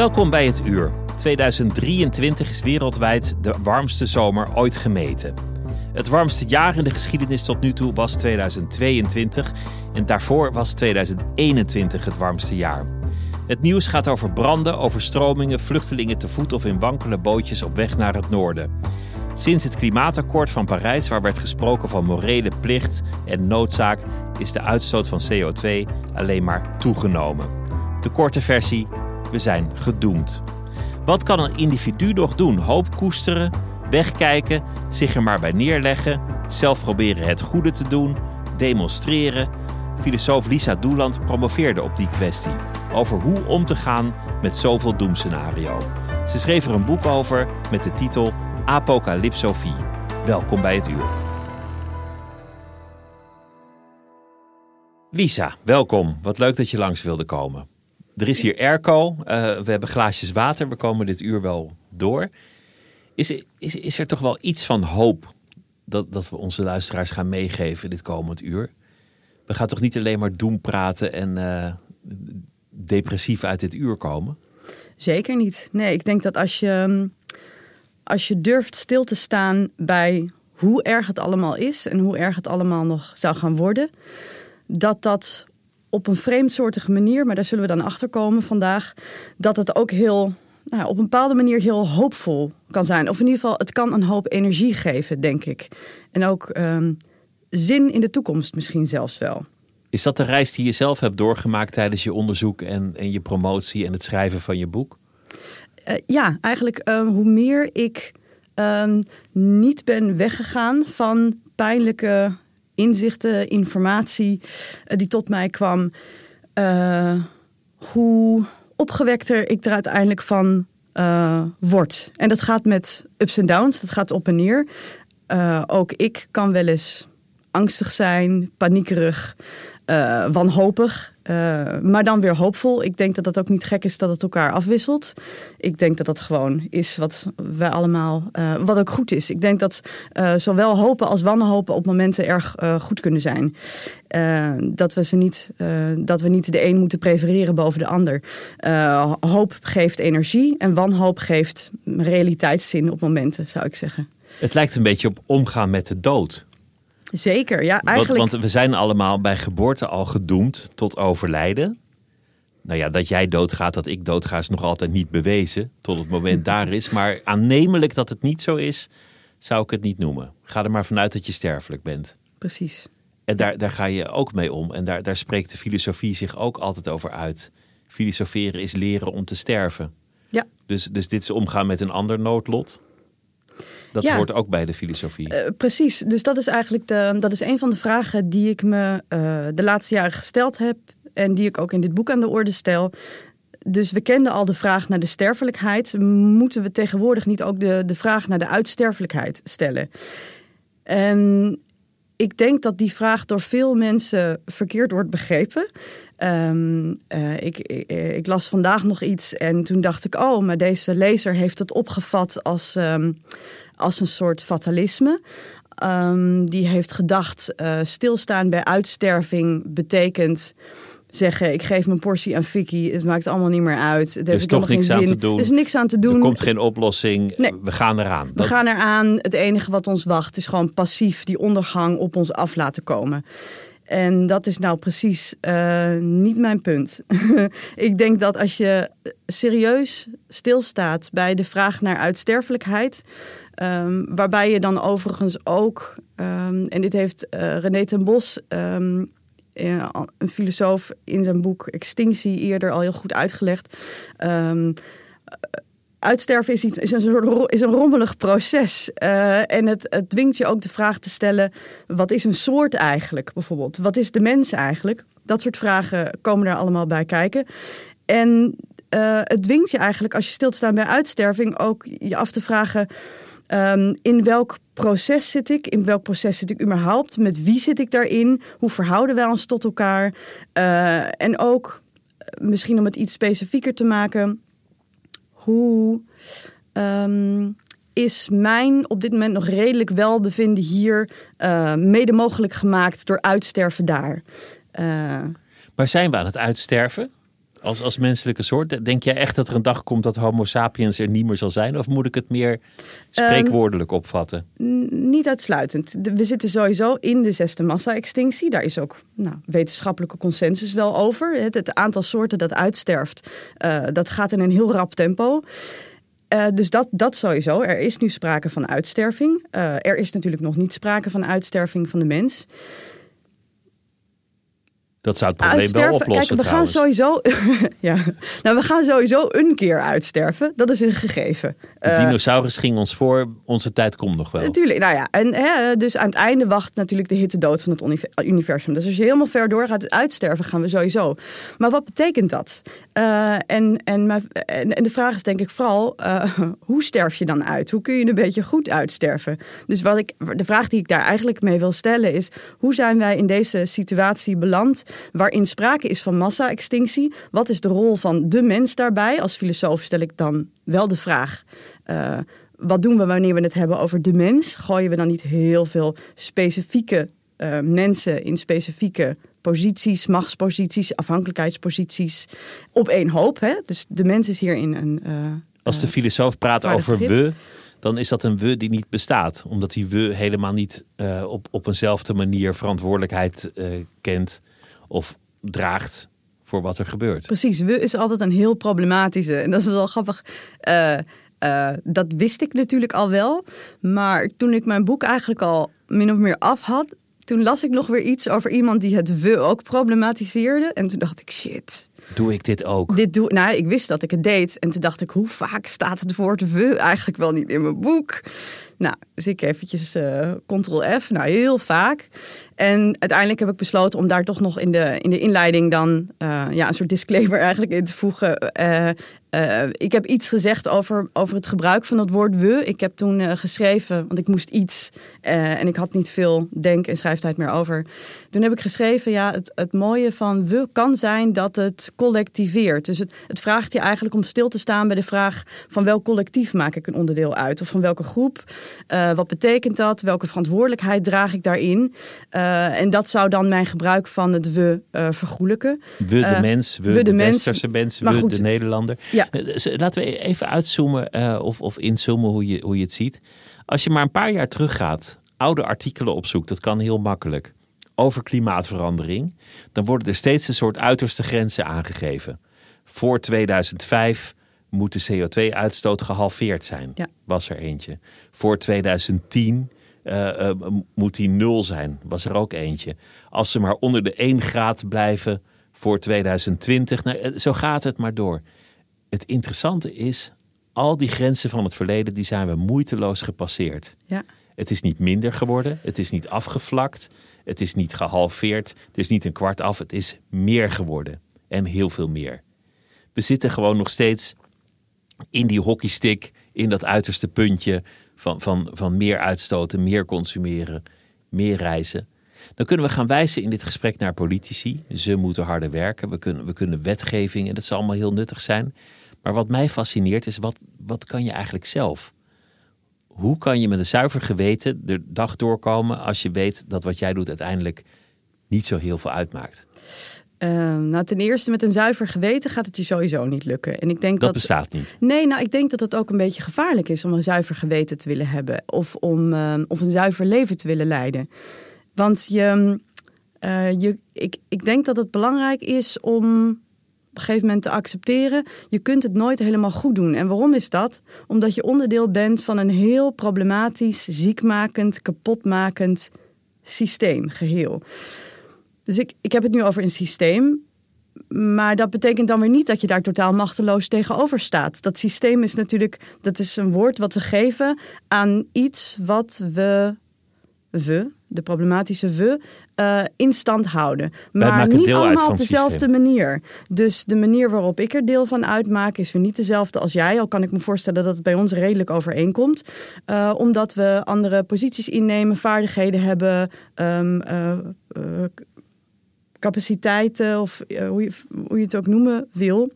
Welkom bij het uur. 2023 is wereldwijd de warmste zomer ooit gemeten. Het warmste jaar in de geschiedenis tot nu toe was 2022 en daarvoor was 2021 het warmste jaar. Het nieuws gaat over branden, overstromingen, vluchtelingen te voet of in wankele bootjes op weg naar het noorden. Sinds het klimaatakkoord van Parijs, waar werd gesproken van morele plicht en noodzaak, is de uitstoot van CO2 alleen maar toegenomen. De korte versie: we zijn gedoemd. Wat kan een individu nog doen? Hoop koesteren, wegkijken, zich er maar bij neerleggen, zelf proberen het goede te doen, demonstreren. Filosoof Lisa Doeland promoveerde op die kwestie. Over hoe om te gaan met zoveel doemscenario. Ze schreef er een boek over met de titel Apocalypsofie. Welkom bij het uur. Lisa, welkom. Wat leuk dat je langs wilde komen. Er is hier airco, uh, we hebben glaasjes water, we komen dit uur wel door. Is, is, is er toch wel iets van hoop dat, dat we onze luisteraars gaan meegeven dit komend uur? We gaan toch niet alleen maar doen praten en uh, depressief uit dit uur komen? Zeker niet. Nee, ik denk dat als je, als je durft stil te staan bij hoe erg het allemaal is en hoe erg het allemaal nog zou gaan worden, dat dat op een vreemdsoortige manier, maar daar zullen we dan achter komen vandaag, dat het ook heel, nou, op een bepaalde manier heel hoopvol kan zijn. Of in ieder geval, het kan een hoop energie geven, denk ik. En ook um, zin in de toekomst misschien zelfs wel. Is dat de reis die je zelf hebt doorgemaakt tijdens je onderzoek en, en je promotie en het schrijven van je boek? Uh, ja, eigenlijk uh, hoe meer ik uh, niet ben weggegaan van pijnlijke inzichten, informatie uh, die tot mij kwam, uh, hoe opgewekter ik er uiteindelijk van uh, word. En dat gaat met ups en downs, dat gaat op en neer. ook ik kan wel eens angstig zijn, paniekerig, wanhopig. Uh, maar dan weer hoopvol. Ik denk dat dat ook niet gek is dat het elkaar afwisselt. Ik denk dat dat gewoon is wat wij allemaal, uh, wat ook goed is. Ik denk dat uh, zowel hopen als wanhopen op momenten erg goed kunnen zijn. dat, we ze niet, dat we niet de een moeten prefereren boven de ander. hoop geeft energie en wanhoop geeft realiteitszin op momenten, zou ik zeggen. Het lijkt een beetje op omgaan met de dood. Zeker, ja. Eigenlijk... Want, want, we zijn allemaal bij geboorte al gedoemd tot overlijden. Nou ja, dat jij doodgaat, dat ik doodga, is nog altijd niet bewezen. Tot het moment daar is. Maar aannemelijk dat het niet zo is, zou ik het niet noemen. Ga er maar vanuit dat je sterfelijk bent. Precies. En daar, daar ga je ook mee om. En daar, daar spreekt de filosofie zich ook altijd over uit. Filosoferen is leren om te sterven. Ja. Dus, dus dit is omgaan met een ander noodlot. Dat Ja. hoort ook bij de filosofie. Eh, precies, dus dat is eigenlijk de, dat is een van de vragen die ik me eh, de laatste jaren gesteld heb en die ik ook in dit boek aan de orde stel. Dus we kenden al de vraag naar de sterfelijkheid. Moeten we tegenwoordig niet ook de, de vraag naar de uitsterfelijkheid stellen? En ik denk dat die vraag door veel mensen verkeerd wordt begrepen. Um, uh, ik, ik, ik, las vandaag nog iets en toen dacht ik: oh, maar deze lezer heeft het opgevat als, um, als een soort fatalisme. Um, die heeft gedacht: uh, stilstaan bij uitsterving betekent zeggen: ik geef mijn portie aan Vicky, het maakt allemaal niet meer uit. Het er is toch niks aan te doen. Er is niks aan te doen. Er komt geen oplossing. Nee. We gaan eraan. We gaan eraan. Het enige wat ons wacht is gewoon passief die ondergang op ons af laten komen. En dat is nou precies uh, niet mijn punt. ik denk dat als je serieus stilstaat bij de vraag naar uitsterfelijkheid, um, waarbij je dan overigens ook, um, en dit heeft uh, René ten Bos, um, een filosoof in zijn boek Extinctie eerder al heel goed uitgelegd uitsterven is, iets, is, een, soort, is een rommelig proces. Uh, en het, het dwingt je ook de vraag te stellen: wat is een soort eigenlijk bijvoorbeeld? Wat is de mens eigenlijk? Dat soort vragen komen er allemaal bij kijken. En uh, het dwingt je eigenlijk, als je stil te staan bij uitsterving, ook je af te vragen. Um, in welk proces zit ik? In welk proces zit ik überhaupt? Met wie zit ik daarin? Hoe verhouden wij ons tot elkaar? Uh, en ook, misschien om het iets specifieker te maken, hoe um, is mijn op dit moment nog redelijk welbevinden hier uh, mede mogelijk gemaakt door uitsterven daar. Uh, maar zijn we aan het uitsterven? Als, als menselijke soort? Denk jij echt dat er een dag komt dat Homo sapiens er niet meer zal zijn? Of moet ik het meer spreekwoordelijk opvatten? niet uitsluitend. We zitten sowieso in de zesde massa-extinctie. Daar is ook nou, wetenschappelijke consensus wel over. Het, het aantal soorten dat uitsterft, uh, dat gaat in een heel rap tempo. Uh, dus dat, dat sowieso. Er is nu sprake van uitsterving. Uh, er is natuurlijk nog niet sprake van uitsterving van de mens. Dat zou het probleem wel oplossen. Kijk, we gaan sowieso. ja, nou, we gaan sowieso een keer uitsterven. Dat is een gegeven. De uh, dinosaurus ging ons voor. Onze tijd komt nog wel. Natuurlijk, nou ja. En hè, dus aan het einde wacht natuurlijk de hitte dood van het universum. Dus als je helemaal ver doorgaat, het uitsterven gaan we sowieso. Maar wat betekent dat? Uh, en, en, en, en, de vraag is denk ik vooral: uh, hoe sterf je dan uit? Hoe kun je een beetje goed uitsterven? Dus wat ik, de vraag die ik daar eigenlijk mee wil stellen is: hoe zijn wij in deze situatie beland? Waarin sprake is van massa-extinctie. Wat is de rol van de mens daarbij? Als filosoof stel ik dan wel de vraag. Uh, wat doen we wanneer we het hebben over de mens? Gooien we dan niet heel veel specifieke uh, mensen in specifieke posities, machtsposities, afhankelijkheidsposities op één hoop? Hè? Dus de mens is hier in een. Uh, Als de filosoof praat over we, dan is dat een we die niet bestaat. Omdat die we helemaal niet uh, op, op eenzelfde manier verantwoordelijkheid uh, kent of draagt voor wat er gebeurt. Precies, we is altijd een heel problematische. En dat is wel grappig. Uh, uh, dat wist ik natuurlijk al wel. Maar toen ik mijn boek eigenlijk al min of meer af had, toen las ik nog weer iets over iemand die het we ook problematiseerde. En toen dacht ik, shit. Doe ik dit ook? Dit doe, nou, ik wist dat ik het deed. En toen dacht ik, hoe vaak staat het woord we eigenlijk wel niet in mijn boek? Nou, dus ik eventjes uh, ctrl-F, nou heel vaak. En uiteindelijk heb ik besloten om daar toch nog in de, in de inleiding dan uh, ja, een soort disclaimer eigenlijk in te voegen. Uh, uh, ik heb iets gezegd over, over het gebruik van het woord we. Ik heb toen uh, geschreven, want ik moest iets uh, en ik had niet veel denk- en schrijftijd meer over. Toen heb ik geschreven, ja, het, het mooie van we kan zijn dat het collectiveert. Dus het, het vraagt je eigenlijk om stil te staan bij de vraag van welk collectief maak ik een onderdeel uit? Of van welke groep? wat betekent dat? Welke verantwoordelijkheid draag ik daarin? en dat zou dan mijn gebruik van het we vergoelijken. We de mens, we, we de, de westerse mens, we goed, de Nederlander. Ja, ja. Eh, laten we even uitzoomen uh, of, of inzoomen hoe je, hoe je het ziet. Als je maar een paar jaar teruggaat, oude artikelen opzoekt, dat kan heel makkelijk, over klimaatverandering, dan worden er steeds een soort uiterste grenzen aangegeven. Voor 2005 moet de CO2-uitstoot gehalveerd zijn, ja. was er eentje. Voor 2010 uh, uh, moet die nul zijn, was er ook eentje. Als ze maar onder de 1 graad blijven voor 2020, nou, eh, zo gaat het maar door het interessante is, al die grenzen van het verleden, die zijn we moeiteloos gepasseerd. Ja. Het is niet minder geworden, het is niet afgevlakt, het is niet gehalveerd, het is niet een kwart af, het is meer geworden. En heel veel meer. We zitten gewoon nog steeds in die hockeystick, in dat uiterste puntje van, van, van meer uitstoten, meer consumeren, meer reizen. Dan kunnen we gaan wijzen in dit gesprek naar politici. Ze moeten harder werken. We kunnen, we kunnen wetgeving, en dat zal allemaal heel nuttig zijn. Maar wat mij fascineert is, wat, wat kan je eigenlijk zelf? Hoe kan je met een zuiver geweten de dag doorkomen als je weet dat wat jij doet uiteindelijk niet zo heel veel uitmaakt? Uh, nou, ten eerste met een zuiver geweten gaat het je sowieso niet lukken. En ik denk dat, dat bestaat niet. Nee, nou, ik denk dat het ook een beetje gevaarlijk is om een zuiver geweten te willen hebben. Of om uh, of een zuiver leven te willen leiden. Want je, Uh, je, ik, ik denk dat het belangrijk is om op een gegeven moment te accepteren. Je kunt het nooit helemaal goed doen. En waarom is dat? Omdat je onderdeel bent van een heel problematisch, ziekmakend, kapotmakend systeem, geheel. Dus ik, ik heb het nu over een systeem. Maar dat betekent dan weer niet dat je daar totaal machteloos tegenover staat. Dat systeem is natuurlijk, dat is een woord wat we geven aan iets wat we, we, de problematische we, uh, in stand houden. Maar niet allemaal op dezelfde manier. Dus de manier waarop ik er deel van uitmaak is weer niet dezelfde als jij. Al kan ik me voorstellen dat het bij ons redelijk overeenkomt. Uh, omdat we andere posities innemen, vaardigheden hebben, um, uh, capaciteiten of hoe, je, hoe je het ook noemen wil.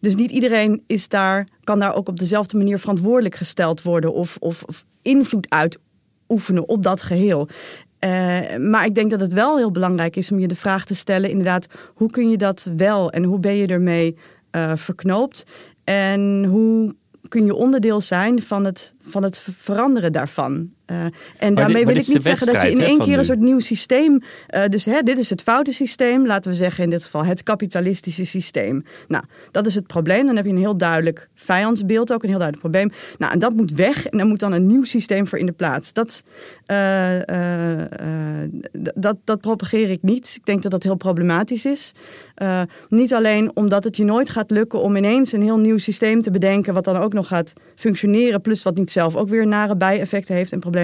Dus niet iedereen is daar, kan daar ook op dezelfde manier verantwoordelijk gesteld worden of, of, of invloed uitoefenen op dat geheel. Uh, maar ik denk dat het wel heel belangrijk is om je de vraag te stellen: inderdaad, hoe kun je dat wel en hoe ben je ermee uh, verknoopt? En hoe kun je onderdeel zijn van het, van het veranderen daarvan? Uh, en daarmee wil ik niet zeggen dat je in één keer een soort nieuw systeem. Uh, dus hè, dit is het foute systeem, laten we zeggen in dit geval het kapitalistische systeem. Nou, dat is het probleem. Dan heb je een heel duidelijk vijandsbeeld, ook een heel duidelijk probleem. Nou, en dat moet weg en daar moet dan een nieuw systeem voor in de plaats. Dat, uh, dat, dat propageer ik niet. Ik denk dat dat heel problematisch is. niet alleen omdat het je nooit gaat lukken om ineens een heel nieuw systeem te bedenken, wat dan ook nog gaat functioneren, plus wat niet zelf ook weer nare bijeffecten heeft en problemen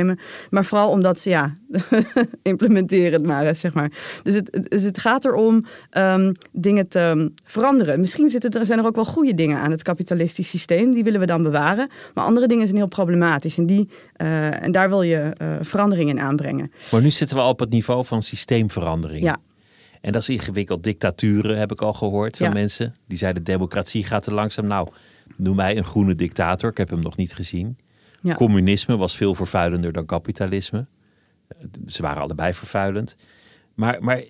maar vooral omdat ze, ja, implementeren het maar, zeg maar. Dus het, dus het gaat erom um, dingen te um, veranderen. Misschien zitten er, zijn er ook wel goede dingen aan het kapitalistisch systeem. Die willen we dan bewaren. Maar andere dingen zijn heel problematisch. En, die, uh, en daar wil je uh, verandering in aanbrengen. Maar nu zitten we al op het niveau van systeemverandering. Ja. En dat is ingewikkeld. Dictaturen heb ik al gehoord van ja. mensen. Die zeiden democratie gaat te langzaam. Nou, noem mij een groene dictator. Ik heb hem nog niet gezien. Ja. Communisme was veel vervuilender dan kapitalisme. Ze waren allebei vervuilend. Maar, maar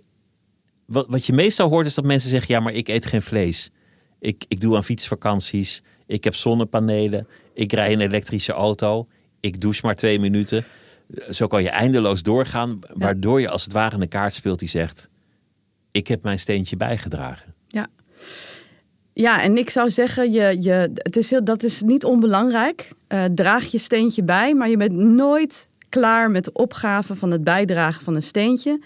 wat, wat je meestal hoort is dat mensen zeggen: ja, maar ik eet geen vlees. Ik, ik doe aan fietsvakanties. Ik heb zonnepanelen. Ik rij een elektrische auto. Ik douche maar twee minuten. Zo kan je eindeloos doorgaan, waardoor je als het ware een kaart speelt die zegt: Ik heb mijn steentje bijgedragen. Ja. En ik zou zeggen, je, je, het is heel, dat is niet onbelangrijk. Uh, draag je steentje bij, maar je bent nooit klaar met de opgave van het bijdragen van een steentje.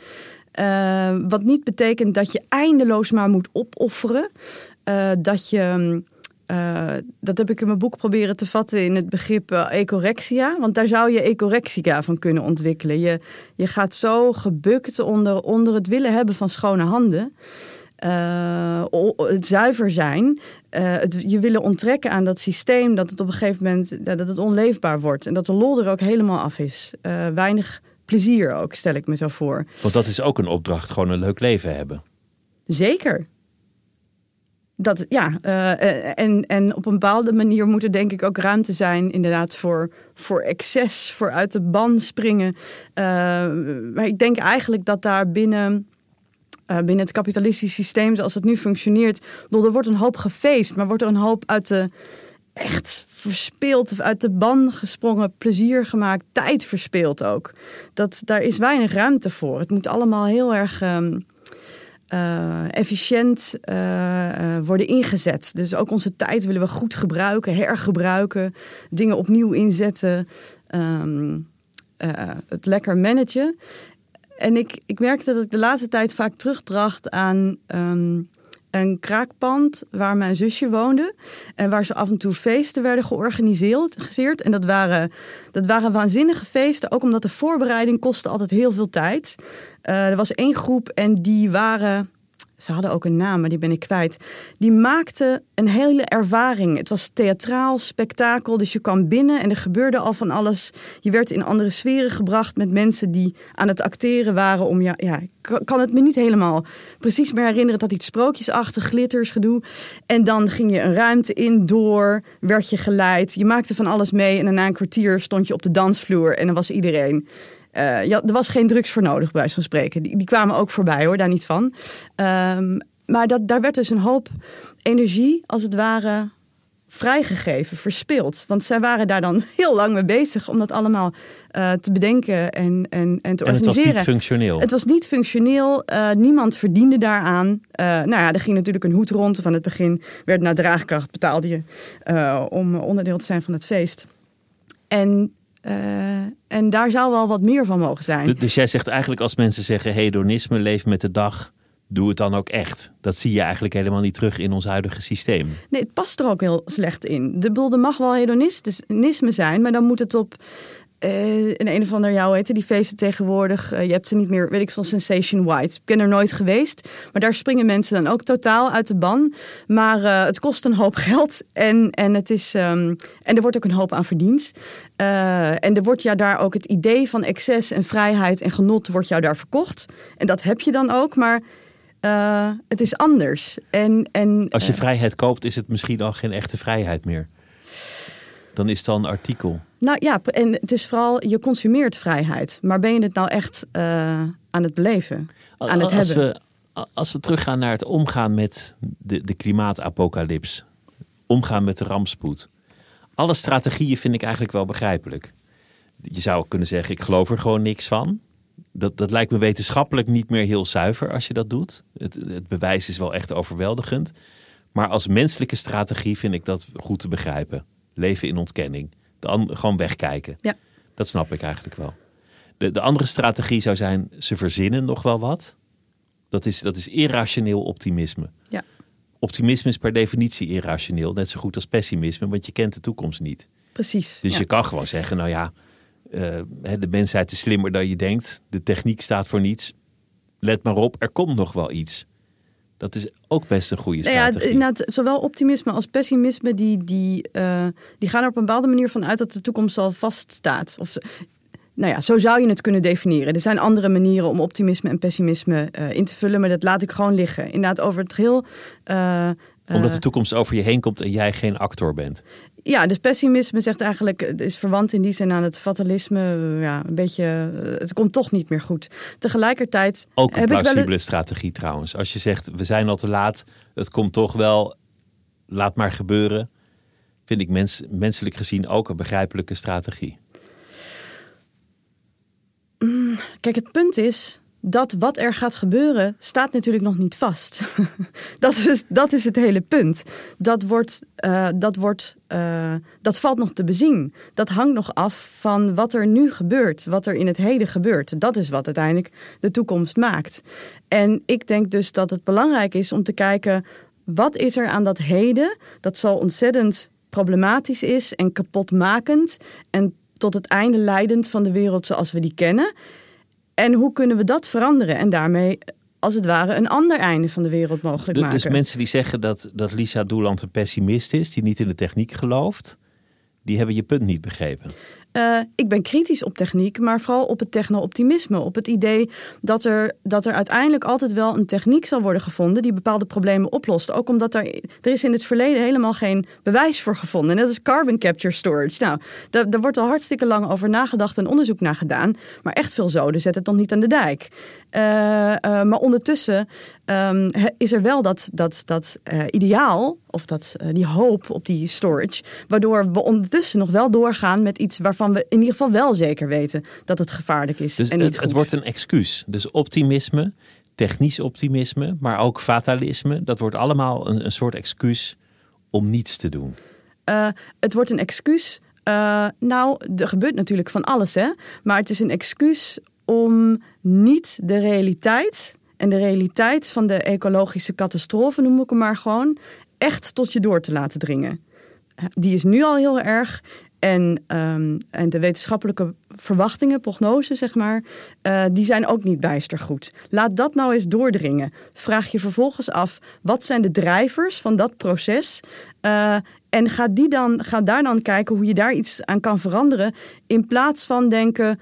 Uh, wat niet betekent dat je eindeloos maar moet opofferen. Uh, dat je. dat heb ik in mijn boek proberen te vatten in het begrip ecorexia. Want daar zou je ecorexia van kunnen ontwikkelen. Je, je gaat zo gebukt onder, onder het willen hebben van schone handen uh, het zuiver zijn, uh, het, je willen onttrekken aan dat systeem, dat het op een gegeven moment dat het onleefbaar wordt en dat de lol er ook helemaal af is. Uh, weinig plezier ook, stel ik me zo voor. Want dat is ook een opdracht, gewoon een leuk leven hebben. Zeker. Dat, ja, en, en op een bepaalde manier moet er denk ik ook ruimte zijn, inderdaad, voor, voor excess, voor uit de ban springen. maar ik denk eigenlijk dat daar binnen uh, binnen het kapitalistische systeem zoals het nu functioneert. Bedoel, er wordt een hoop gefeest, maar wordt er een hoop uit de echt verspeeld, uit de ban gesprongen, plezier gemaakt, tijd verspeeld ook. Dat, daar is weinig ruimte voor. Het moet allemaal heel erg um, uh, efficiënt uh, worden ingezet. Dus ook onze tijd willen we goed gebruiken, hergebruiken, dingen opnieuw inzetten. Um, het lekker managen. En ik, ik merkte dat ik de laatste tijd vaak terugdracht aan um, een kraakpand waar mijn zusje woonde. En waar ze af en toe feesten werden georganiseerd. En dat waren, dat waren waanzinnige feesten, ook omdat de voorbereiding kostte altijd heel veel tijd. Uh, er was één groep en die waren ze hadden ook een naam, maar die ben ik kwijt. Die maakte een hele ervaring. Het was theatraal, spektakel. Dus je kwam binnen en er gebeurde al van alles. Je werd in andere sferen gebracht met mensen die aan het acteren waren. Om ja, ja, ik kan het me niet helemaal precies meer herinneren. Dat iets sprookjesachtig, glitters, gedoe. En dan ging je een ruimte in, door, werd je geleid. Je maakte van alles mee. En na een kwartier stond je op de dansvloer en dan was iedereen uh, ja, er was geen drugs voor nodig, bij wijze van spreken. Die, die kwamen ook voorbij hoor, daar niet van. Um, maar dat, daar werd dus een hoop energie, als het ware, vrijgegeven, verspeeld. Want zij waren daar dan heel lang mee bezig om dat allemaal uh, te bedenken en, en, en te en organiseren. het was niet functioneel. Het was niet functioneel. Uh, niemand verdiende daaraan. Uh, nou ja, er ging natuurlijk een hoed rond. Van het begin werd naar draagkracht betaalde je om onderdeel te zijn van het feest. En uh, en daar zou wel wat meer van mogen zijn. Dus, dus jij zegt eigenlijk als mensen zeggen hedonisme, leef met de dag, doe het dan ook echt. Dat zie je eigenlijk helemaal niet terug in ons huidige systeem. Nee, het past er ook heel slecht in. De bedoel, er mag wel hedonisme zijn, maar dan moet het op uh, een een of ander, jou heet die feesten tegenwoordig. Uh, je hebt ze niet meer, weet ik van Sensation White. Ik ben er nooit geweest. Maar daar springen mensen dan ook totaal uit de ban. Maar uh, het kost een hoop geld. En, en, het is, um, en er wordt ook een hoop aan verdiend. en er wordt jou daar ook het idee van excess en vrijheid en genot wordt jou daar verkocht. En dat heb je dan ook. Maar het is anders. En, en, Als je vrijheid koopt, is het misschien al geen echte vrijheid meer. Dan is het al een artikel. Nou ja, en het is vooral, je consumeert vrijheid. Maar ben je het nou echt uh, aan het beleven? Aan het als hebben? We, als we teruggaan naar het omgaan met de, de klimaatapocalyps. Omgaan met de rampspoed. Alle strategieën vind ik eigenlijk wel begrijpelijk. Je zou kunnen zeggen, ik geloof er gewoon niks van. Dat, dat lijkt me wetenschappelijk niet meer heel zuiver als je dat doet. Het, het bewijs is wel echt overweldigend. Maar als menselijke strategie vind ik dat goed te begrijpen. Leven in ontkenning gewoon wegkijken. Ja. Dat snap ik eigenlijk wel. De, de andere strategie zou zijn, ze verzinnen nog wel wat. Dat is, dat is irrationeel optimisme. Ja. Optimisme is per definitie irrationeel, net zo goed als pessimisme, want je kent de toekomst niet. Precies. Dus ja. je kan gewoon zeggen, nou ja, uh, de mensheid is slimmer dan je denkt. De techniek staat voor niets. Let maar op, er komt nog wel iets. Dat is ook best een goede strategie. Nou ja, zowel optimisme als pessimisme, die, die, uh, die gaan er op een bepaalde manier van uit dat de toekomst al vaststaat. Of, nou ja, zo zou je het kunnen definiëren. Er zijn andere manieren om optimisme en pessimisme uh, in te vullen, maar dat laat ik gewoon liggen. Inderdaad, over het geheel. Uh, Omdat de toekomst over je heen komt en jij geen actor bent. Ja, dus pessimisme zegt eigenlijk, het is verwant in die zin aan het fatalisme. Ja, een beetje, het komt toch niet meer goed. Tegelijkertijd. Ook een heb plausibele ik wel strategie trouwens. Als je zegt, we zijn al te laat, het komt toch wel, laat maar gebeuren. Vind ik mens, menselijk gezien ook een begrijpelijke strategie. Kijk, het punt is, dat wat er gaat gebeuren staat natuurlijk nog niet vast. dat, is, dat is het hele punt. Dat, wordt, uh, dat, wordt, uh, dat valt nog te bezien. Dat hangt nog af van wat er nu gebeurt, wat er in het heden gebeurt. Dat is wat uiteindelijk de toekomst maakt. En ik denk dus dat het belangrijk is om te kijken wat is er aan dat heden dat zo ontzettend problematisch is en kapotmakend en tot het einde leidend van de wereld zoals we die kennen. En hoe kunnen we dat veranderen en daarmee als het ware een ander einde van de wereld mogelijk dus, maken? Dus mensen die zeggen dat, dat Lisa Doeland een pessimist is, die niet in de techniek gelooft, die hebben je punt niet begrepen. Uh, ik ben kritisch op techniek, maar vooral op het techno-optimisme. Op het idee dat er, dat er uiteindelijk altijd wel een techniek zal worden gevonden die bepaalde problemen oplost. Ook omdat er, er is in het verleden helemaal geen bewijs voor gevonden. En dat is carbon capture storage. Nou, daar, wordt al hartstikke lang over nagedacht en onderzoek naar gedaan. Maar echt veel zoden zet het nog niet aan de dijk. Uh, uh, maar ondertussen um, is er wel dat, dat, dat ideaal, of dat, die hoop op die storage, waardoor we ondertussen nog wel doorgaan met iets waarvan we in ieder geval wel zeker weten dat het gevaarlijk is. Dus en niet het, goed. het wordt een excuus. Dus optimisme, technisch optimisme, maar ook fatalisme, dat wordt allemaal een, een soort excuus om niets te doen. Het wordt een excuus. Nou, er gebeurt natuurlijk van alles, hè? Maar het is een excuus om niet de realiteit en de realiteit van de ecologische catastrofe, noem ik hem maar gewoon, echt tot je door te laten dringen. Die is nu al heel erg. En, um, en de wetenschappelijke verwachtingen, prognoses, zeg maar, uh, die zijn ook niet bijster goed. Laat dat nou eens doordringen. Vraag je vervolgens af, wat zijn de drijvers van dat proces? Uh, en ga, die dan, ga daar dan kijken hoe je daar iets aan kan veranderen. In plaats van denken,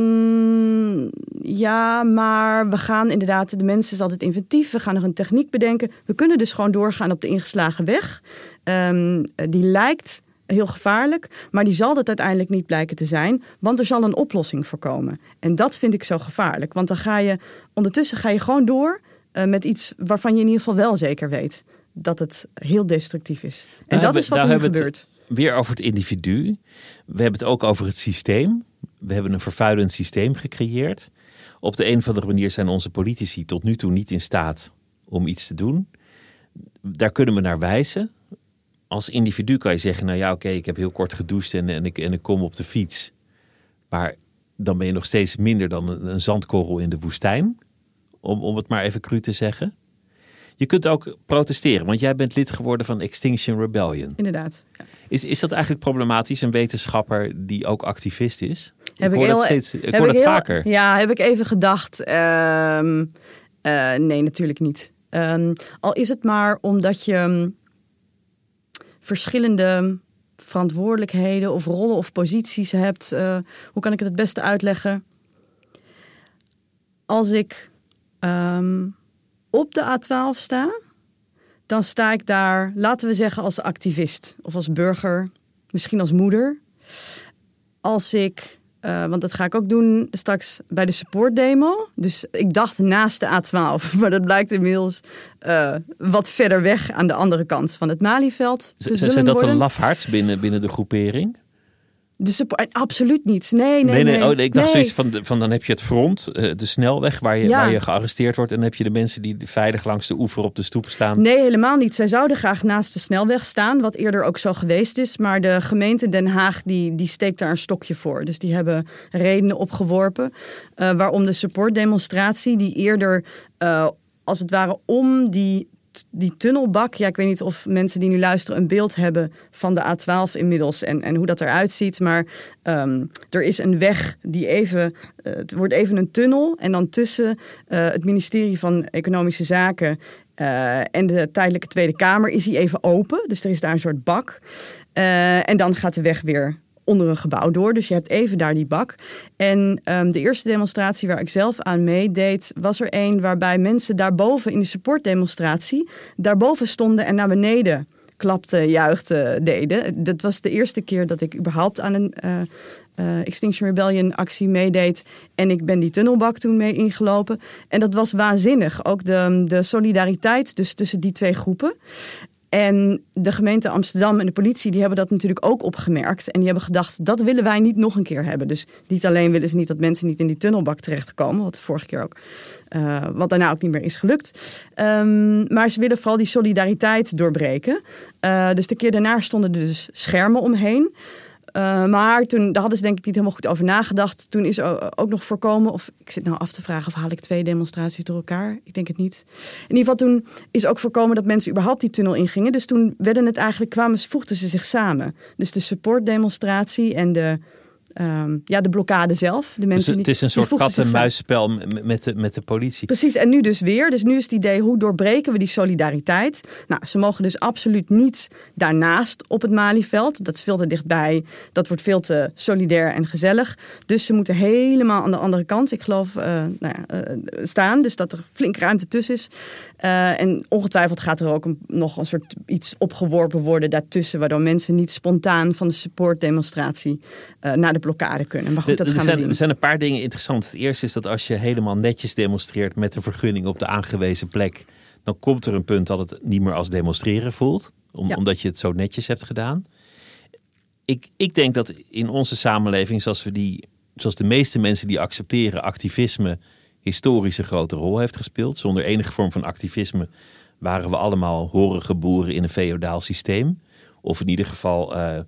Mm, ja, maar we gaan inderdaad, de mens is altijd inventief. We gaan nog een techniek bedenken. We kunnen dus gewoon doorgaan op de ingeslagen weg. Um, die lijkt heel gevaarlijk, maar die zal het uiteindelijk niet blijken te zijn, want er zal een oplossing voor komen. En dat vind ik zo gevaarlijk, want dan ga je ondertussen ga je gewoon door uh, met iets waarvan je in ieder geval wel zeker weet dat het heel destructief is. En Nou, dat is wat er nu gebeurt. weer over het individu. We hebben het ook over het systeem. We hebben een vervuilend systeem gecreëerd. Op de een of andere manier zijn onze politici tot nu toe niet in staat om iets te doen. Daar kunnen we naar wijzen. Als individu kan je zeggen, nou ja, oké, ik heb heel kort gedoucht en, en, ik, en ik kom op de fiets. Maar dan ben je nog steeds minder dan een, een zandkorrel in de woestijn. Om, om het maar even cru te zeggen. Je kunt ook protesteren, want jij bent lid geworden van Extinction Rebellion. Inderdaad. Ja. Is, is dat eigenlijk problematisch, een wetenschapper die ook activist is? Heb ik hoor heel- steeds, ik heb hoor dat heel- vaker. Ja, heb ik even gedacht. ehm, eh, nee, natuurlijk niet. Ehm, al is het maar omdat je mm, verschillende verantwoordelijkheden of rollen of posities hebt. Eh, hoe kan ik het het beste uitleggen? Als ik ehm, op de A12 sta, dan sta ik daar, laten we zeggen, als activist of als burger, misschien als moeder als ik, eh, want dat ga ik ook doen straks bij de supportdemo. Dus ik dacht naast de A12, maar dat blijkt inmiddels eh, wat verder weg aan de andere kant van het Malieveld te Z- zullen zijn dat worden. een lafharts binnen, binnen de groepering? De support, absoluut niet. Nee, nee, nee. Oh, ik dacht nee. zoiets van, van dan heb je het front, eh, de snelweg waar je, Ja. waar je gearresteerd wordt. En dan heb je de mensen die veilig langs de oever op de stoep staan. Nee, helemaal niet. Zij zouden graag naast de snelweg staan, wat eerder ook zo geweest is. Maar de gemeente Den Haag die, die steekt daar een stokje voor. Dus die hebben redenen opgeworpen. eh, waarom de supportdemonstratie, die eerder eh, als het ware om die, die tunnelbak. Ja, ik weet niet of mensen die nu luisteren een beeld hebben van de A12 inmiddels en, en hoe dat eruit ziet. Maar ehm, er is een weg die even. eh, het wordt even een tunnel. En dan tussen eh, het ministerie van Economische Zaken. eh, en de tijdelijke Tweede Kamer is die even open. Dus er is daar een soort bak. En dan gaat de weg weer onder een gebouw door. Dus je hebt even daar die bak. En ehm, de eerste demonstratie waar ik zelf aan meedeed, was er een waarbij mensen daarboven in de supportdemonstratie, daarboven stonden en naar beneden klapten, juichten, deden. Dat was de eerste keer dat ik überhaupt aan een eh, eh, Extinction Rebellion actie meedeed. En ik ben die tunnelbak toen mee ingelopen. En dat was waanzinnig. Ook de, de solidariteit dus tussen die twee groepen. En de gemeente Amsterdam en de politie die hebben dat natuurlijk ook opgemerkt. En die hebben gedacht, dat willen wij niet nog een keer hebben. Dus niet alleen willen ze niet dat mensen niet in die tunnelbak terechtkomen. Wat vorige keer ook, eh, wat daarna ook niet meer is gelukt. Ehm, maar ze willen vooral die solidariteit doorbreken. Eh, dus de keer daarna stonden er dus schermen omheen. Uh, maar toen, daar hadden ze denk ik niet helemaal goed over nagedacht. Toen is ook nog voorkomen, of ik zit nou af te vragen of haal ik twee demonstraties door elkaar? Ik denk het niet. In ieder geval toen is ook voorkomen dat mensen überhaupt die tunnel ingingen. Dus toen werden het eigenlijk, kwamen, voegden ze zich samen. Dus de supportdemonstratie en de, um, ja, de blokkade zelf. De mensen dus het is een soort kat-en-muisspel met de, met de politie. Precies, en nu dus weer. Dus nu is het idee, hoe doorbreken we die solidariteit? Nou, ze mogen dus absoluut niet daarnaast op het Malieveld. Dat is veel te dichtbij. Dat wordt veel te solidair en gezellig. Dus ze moeten helemaal aan de andere kant, ik geloof, uh, nou ja, uh, staan. Dus dat er flink ruimte tussen is. Uh, en ongetwijfeld gaat er ook een, nog een soort iets opgeworpen worden daartussen... waardoor mensen niet spontaan van de supportdemonstratie naar de blokkade kunnen. Maar goed, dat er, gaan zijn, we zien. Er zijn een paar dingen interessant. Het eerste is dat als je helemaal netjes demonstreert met een vergunning op de aangewezen plek... dan komt er een punt dat het niet meer als demonstreren voelt. Om, ja. Omdat je het zo netjes hebt gedaan. Ik, ik denk dat in onze samenleving, zoals, we die, zoals de meeste mensen die accepteren... activisme historisch een grote rol heeft gespeeld. Zonder enige vorm van activisme waren we allemaal horige boeren in een feodaal systeem. Of in ieder geval uh,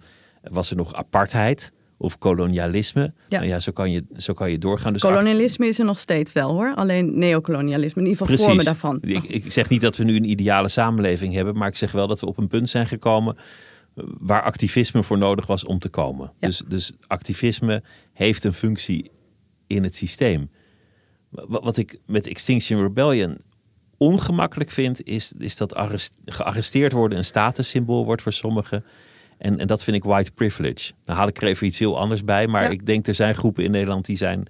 was er nog apartheid of kolonialisme. Ja. Nou ja, zo kan je, zo kan je doorgaan. Dus kolonialisme is er nog steeds wel hoor. Alleen neocolonialisme, in ieder geval vormen daarvan. Ik, ik zeg niet dat we nu een ideale samenleving hebben, maar ik zeg wel dat we op een punt zijn gekomen waar activisme voor nodig was om te komen. Ja. Dus, dus activisme heeft een functie in het systeem. Wat ik met Extinction Rebellion ongemakkelijk vind, is, is dat arrest, gearresteerd worden een statussymbool wordt voor sommigen. En, en dat vind ik white privilege. Dan haal ik er even iets heel anders bij. Maar ja. ik denk er zijn groepen in Nederland die zijn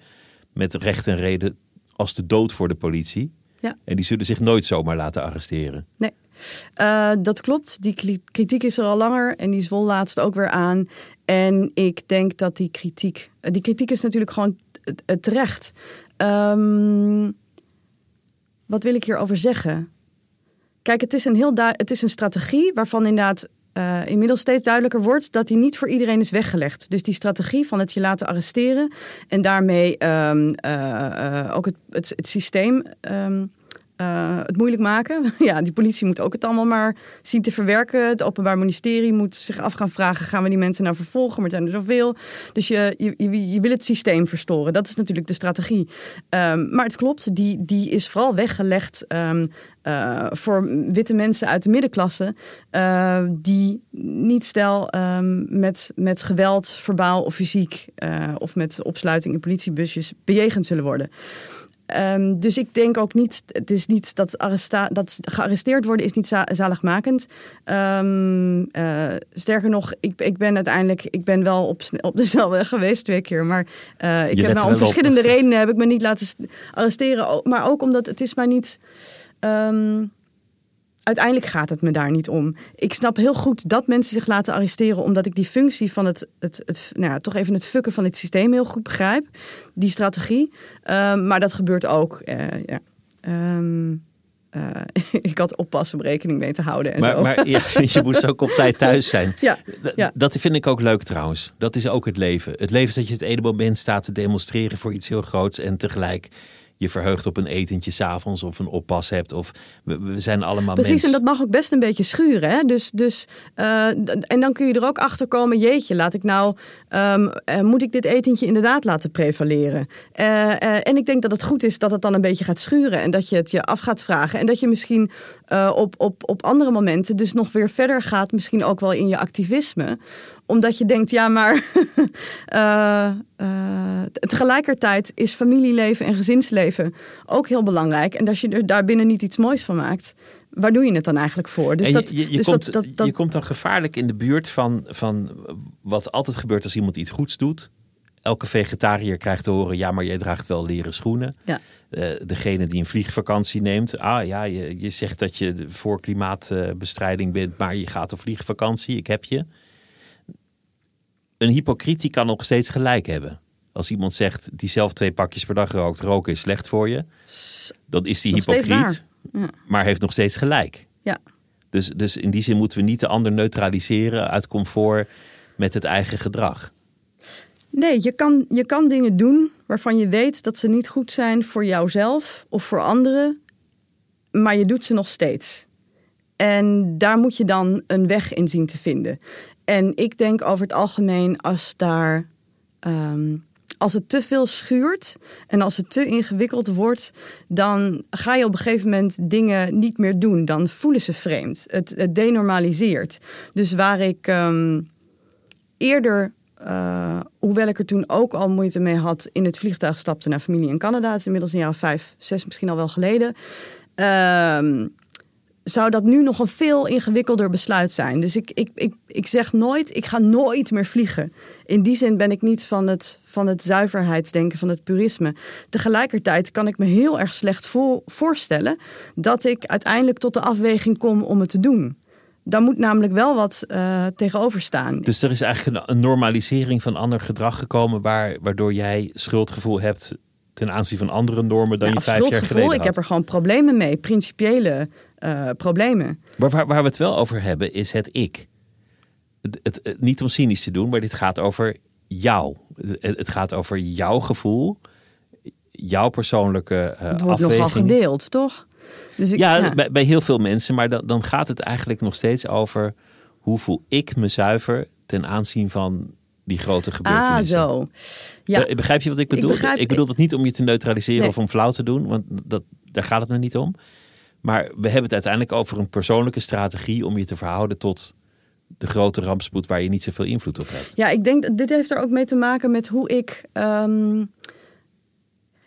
met recht en reden als de dood voor de politie. Ja. En die zullen zich nooit zomaar laten arresteren. Nee, uh, dat klopt. Die kritiek is er al langer en die zwol laatst ook weer aan. En ik denk dat die kritiek, die kritiek is natuurlijk gewoon terecht. Um, wat wil ik hierover zeggen? kijk, het is een heel het is een strategie waarvan inderdaad uh, inmiddels steeds duidelijker wordt dat die niet voor iedereen is weggelegd. Dus die strategie van het je laten arresteren en daarmee um, uh, ook het, het, systeem um, uh, het moeilijk maken. ja, die politie moet ook het allemaal maar zien te verwerken. Het Openbaar Ministerie moet zich af gaan vragen: gaan we die mensen nou vervolgen? Maar zijn er zoveel. Dus je, je, je, wil het systeem verstoren. Dat is natuurlijk de strategie. Um, maar het klopt, die, die is vooral weggelegd um, uh, voor witte mensen uit de middenklasse. Uh, die niet stel um, met, met geweld, verbaal of fysiek. of met opsluiting in politiebusjes bejegend zullen worden. Um, dus ik denk ook niet, het is niet dat, arresta dat gearresteerd worden is niet za zaligmakend. Um, uh, sterker nog, ik, ik ben uiteindelijk, ik ben wel op, op de snelweg geweest twee keer. Maar uh, ik heb me om verschillende op. redenen heb ik me niet laten arresteren. Maar ook omdat het is maar niet. Um, uiteindelijk gaat het me daar niet om. Ik snap heel goed dat mensen zich laten arresteren, omdat ik die functie van het, het, het nou ja, toch even het fucken van het systeem heel goed begrijp. Die strategie. Um, maar dat gebeurt ook. Uh, ja. Um, uh, ik had oppassen om rekening mee te houden. En maar, zo. maar ja, je moet ook op tijd thuis zijn. Ja, ja. Dat vind ik ook leuk trouwens. Dat is ook het leven. Het leven is dat je het ene moment staat te demonstreren voor iets heel groots en tegelijk je verheugt op een etentje s'avonds of een oppas hebt. Of we, we zijn allemaal Precies, en dat mag ook best een beetje schuren. Hè? Dus, dus, uh, en dan kun je er ook achter komen, jeetje, laat ik nou, um, uh, moet ik dit etentje inderdaad laten prevaleren? Uh, en ik denk dat het goed is dat het dan een beetje gaat schuren en dat je het je af gaat vragen. En dat je misschien op, op, op andere momenten dus nog weer verder gaat, misschien ook wel in je activisme omdat je denkt, ja, maar uh, uh, tegelijkertijd is familieleven en gezinsleven ook heel belangrijk. En als je er daarbinnen niet iets moois van maakt, waar doe je het dan eigenlijk voor? Dus, je, dat, je, je dus komt, dat, dat, dat, je komt dan gevaarlijk in de buurt van, van wat altijd gebeurt als iemand iets goeds doet. Elke vegetariër krijgt te horen, ja, maar jij draagt wel leren schoenen. Ja. Uh, degene die een vliegvakantie neemt. Ah ja, je, je zegt dat je voor klimaatbestrijding bent, maar je gaat op vliegvakantie. Ik heb je een hypocriet kan nog steeds gelijk hebben. Als iemand zegt die zelf twee pakjes per dag rookt, roken is slecht voor je, dan is die hypocriet, ja. maar heeft nog steeds gelijk. Ja. Dus, dus in die zin moeten we niet de ander neutraliseren uit comfort met het eigen gedrag. Nee, je kan, je kan dingen doen waarvan je weet dat ze niet goed zijn voor jouzelf of voor anderen, maar je doet ze nog steeds. En daar moet je dan een weg in zien te vinden. En ik denk over het algemeen als daar. Um, als het te veel schuurt en als het te ingewikkeld wordt, dan ga je op een gegeven moment dingen niet meer doen. Dan voelen ze vreemd. Het, denormaliseert. Dus waar ik um, eerder, uh, hoewel ik er toen ook al moeite mee had, in het vliegtuig stapte naar familie in Canada. Het is inmiddels een jaar of vijf, zes misschien al wel geleden. Uh, zou dat nu nog een veel ingewikkelder besluit zijn. Dus ik, ik, ik, ik zeg nooit, ik ga nooit meer vliegen. In die zin ben ik niet van het, van het zuiverheidsdenken, van het purisme. Tegelijkertijd kan ik me heel erg slecht voor, voorstellen dat ik uiteindelijk tot de afweging kom om het te doen. Daar moet namelijk wel wat uh, tegenover staan. Dus er is eigenlijk een normalisering van ander gedrag gekomen, waar, waardoor jij schuldgevoel hebt ten aanzien van andere normen dan ja, je vijf jaar geleden had. Ik heb er gewoon problemen mee, principiële uh, problemen. Maar waar, waar, we het wel over hebben is het ik. Het, het, het, niet om cynisch te doen, maar dit gaat over jou. Het, het gaat over jouw gevoel, jouw persoonlijke uh, Het wordt afweging. nogal gedeeld, toch? Dus ik, ja, ja. Bij, bij, heel veel mensen. Maar dan, dan gaat het eigenlijk nog steeds over hoe voel ik me zuiver ten aanzien van die grote gebeurtenissen. Ah, zo. Ja. Uh, begrijp je wat ik bedoel? Ik, begrijp, ik bedoel dat niet om je te neutraliseren nee. of om flauw te doen, want dat, daar gaat het me niet om. Maar we hebben het uiteindelijk over een persoonlijke strategie om je te verhouden tot de grote rampspoed waar je niet zoveel invloed op hebt. Ja, ik denk dat dit heeft er ook mee te maken met hoe ik. Um...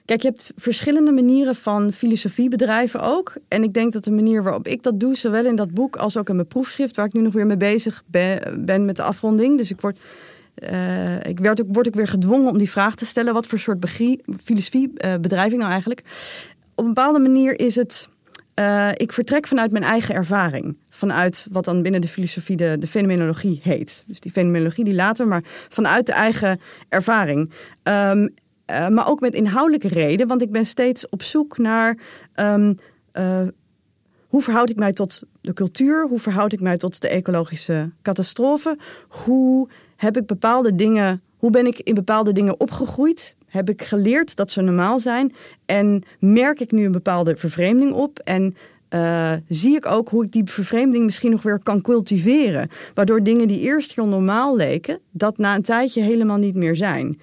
Kijk, je hebt verschillende manieren van filosofiebedrijven ook. En ik denk dat de manier waarop ik dat doe, zowel in dat boek als ook in mijn proefschrift, waar ik nu nog weer mee bezig ben, ben met de afronding. Dus ik word. Uh, ik werd ook, word ook weer gedwongen om die vraag te stellen: wat voor soort filosofiebedrijf uh, nou eigenlijk? Op een bepaalde manier is het. Uh, ik vertrek vanuit mijn eigen ervaring. Vanuit wat dan binnen de filosofie de, de fenomenologie heet. Dus die fenomenologie die later, maar vanuit de eigen ervaring. Uh, maar ook met inhoudelijke reden, want ik ben steeds op zoek naar. Uh, hoe verhoud ik mij tot de cultuur? Hoe verhoud ik mij tot de ecologische catastrofe? Hoe heb ik bepaalde dingen, hoe ben ik in bepaalde dingen opgegroeid? Heb ik geleerd dat ze normaal zijn? En merk ik nu een bepaalde vervreemding op? En uh, zie ik ook hoe ik die vervreemding misschien nog weer kan cultiveren. Waardoor dingen die eerst heel normaal leken, dat na een tijdje helemaal niet meer zijn.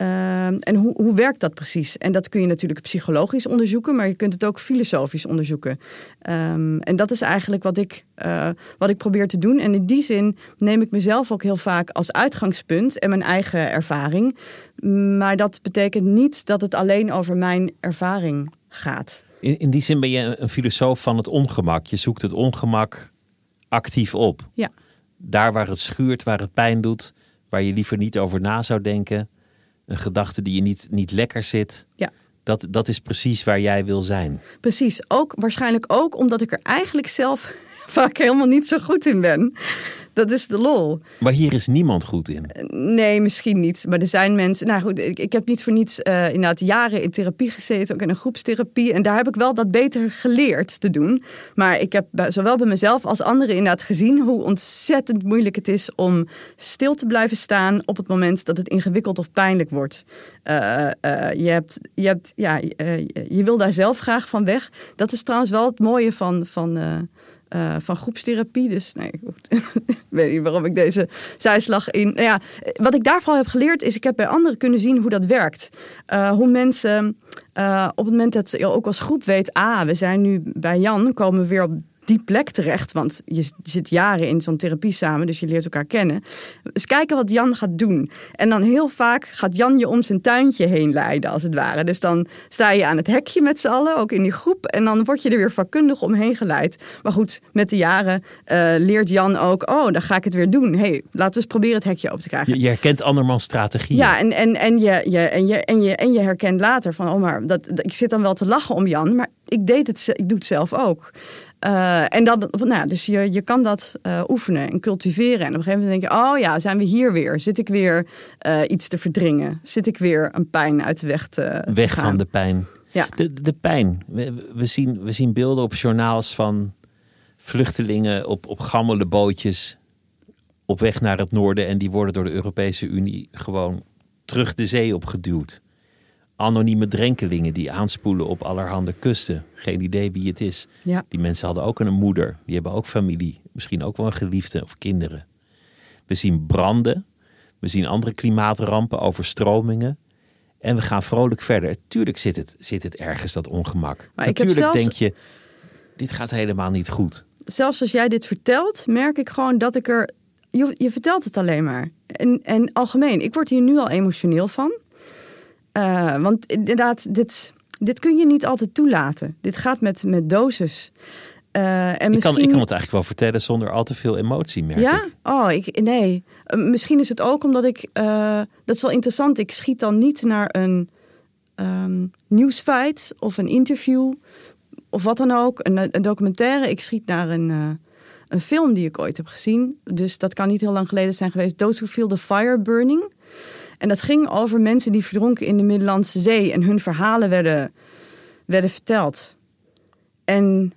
Uh, en hoe, hoe werkt dat precies? En dat kun je natuurlijk psychologisch onderzoeken, maar je kunt het ook filosofisch onderzoeken. Um, en dat is eigenlijk wat ik, uh, wat ik probeer te doen. En in die zin neem ik mezelf ook heel vaak als uitgangspunt en mijn eigen ervaring. Maar dat betekent niet dat het alleen over mijn ervaring gaat. In, in die zin ben je een filosoof van het ongemak. Je zoekt het ongemak actief op. Ja. Daar waar het schuurt, waar het pijn doet, waar je liever niet over na zou denken. Een gedachte die je niet, niet lekker zit. Ja. Dat, dat is precies waar jij wil zijn. Precies. Ook, waarschijnlijk ook omdat ik er eigenlijk zelf vaak helemaal niet zo goed in ben. Dat is de lol. Maar hier is niemand goed in. Nee, misschien niet. Maar er zijn mensen. Nou goed, ik, ik heb niet voor niets uh, inderdaad jaren in therapie gezeten, ook in een groepstherapie. En daar heb ik wel dat beter geleerd te doen. Maar ik heb zowel bij mezelf als anderen inderdaad gezien hoe ontzettend moeilijk het is om stil te blijven staan op het moment dat het ingewikkeld of pijnlijk wordt. Uh, uh, je, hebt, je, hebt, ja, je wil daar zelf graag van weg. Dat is trouwens wel het mooie van. van uh, van groepstherapie. Dus nee, ik weet niet waarom ik deze zijslag in. Nou ja, wat ik daarvan heb geleerd is, ik heb bij anderen kunnen zien hoe dat werkt. Uh, hoe mensen uh, op het moment dat je ook als groep weet, ah, we zijn nu bij Jan, komen we weer op die plek terecht. Want je zit jaren in zo'n therapie samen, dus je leert elkaar kennen. Dus kijken wat Jan gaat doen. En dan heel vaak gaat Jan je om zijn tuintje heen leiden, als het ware. Dus dan sta je aan het hekje met z'n allen, ook in die groep. En dan word je er weer vakkundig omheen geleid. Maar goed, met de jaren uh, leert Jan ook, oh, dan ga ik het weer doen. hey, laten we eens proberen het hekje open te krijgen. Je, je herkent andermans strategie. Ja, en, en, en, je, je, en, je, en, je, en je herkent later van, oh, maar dat, ik zit dan wel te lachen om Jan, maar ik deed het, ik doe het zelf ook. Uh, en dat, nou, dus je, je kan dat uh, oefenen en cultiveren. En op een gegeven moment denk je, oh ja, zijn we hier weer? Zit ik weer uh, iets te verdringen? Zit ik weer een pijn uit de weg te Weg te van de pijn. Ja. De, de pijn. We, we, zien, we zien beelden op journaals van vluchtelingen op, op gammele bootjes op weg naar het noorden. En die worden door de Europese Unie gewoon terug de zee opgeduwd anonieme drenkelingen die aanspoelen op allerhande kusten. Geen idee wie het is. Ja. Die mensen hadden ook een moeder, die hebben ook familie, misschien ook wel een geliefde of kinderen. We zien branden, we zien andere klimaatrampen, overstromingen. En we gaan vrolijk verder. Tuurlijk zit het, zit het ergens, dat ongemak. Maar Natuurlijk zelfs, denk je, dit gaat helemaal niet goed. Zelfs als jij dit vertelt, merk ik gewoon dat ik er... Je, je vertelt het alleen maar. En, en algemeen, ik word hier nu al emotioneel van. Uh, want inderdaad, dit, dit kun je niet altijd toelaten. Dit gaat met, met dosis. Uh, en ik, kan, ik kan het eigenlijk wel vertellen zonder al te veel emotie, merk ja? ik. Oh, ik, nee. Uh, misschien is het ook omdat ik... dat is wel interessant. Ik schiet dan niet naar een um, nieuwsfeit of een interview... of wat dan ook, een, een documentaire. Ik schiet naar een, een film die ik ooit heb gezien. Dus dat kan niet heel lang geleden zijn geweest. Those Who Feel the Fire Burning... En dat ging over mensen die verdronken in de Middellandse Zee. En hun verhalen werden, werden verteld. En,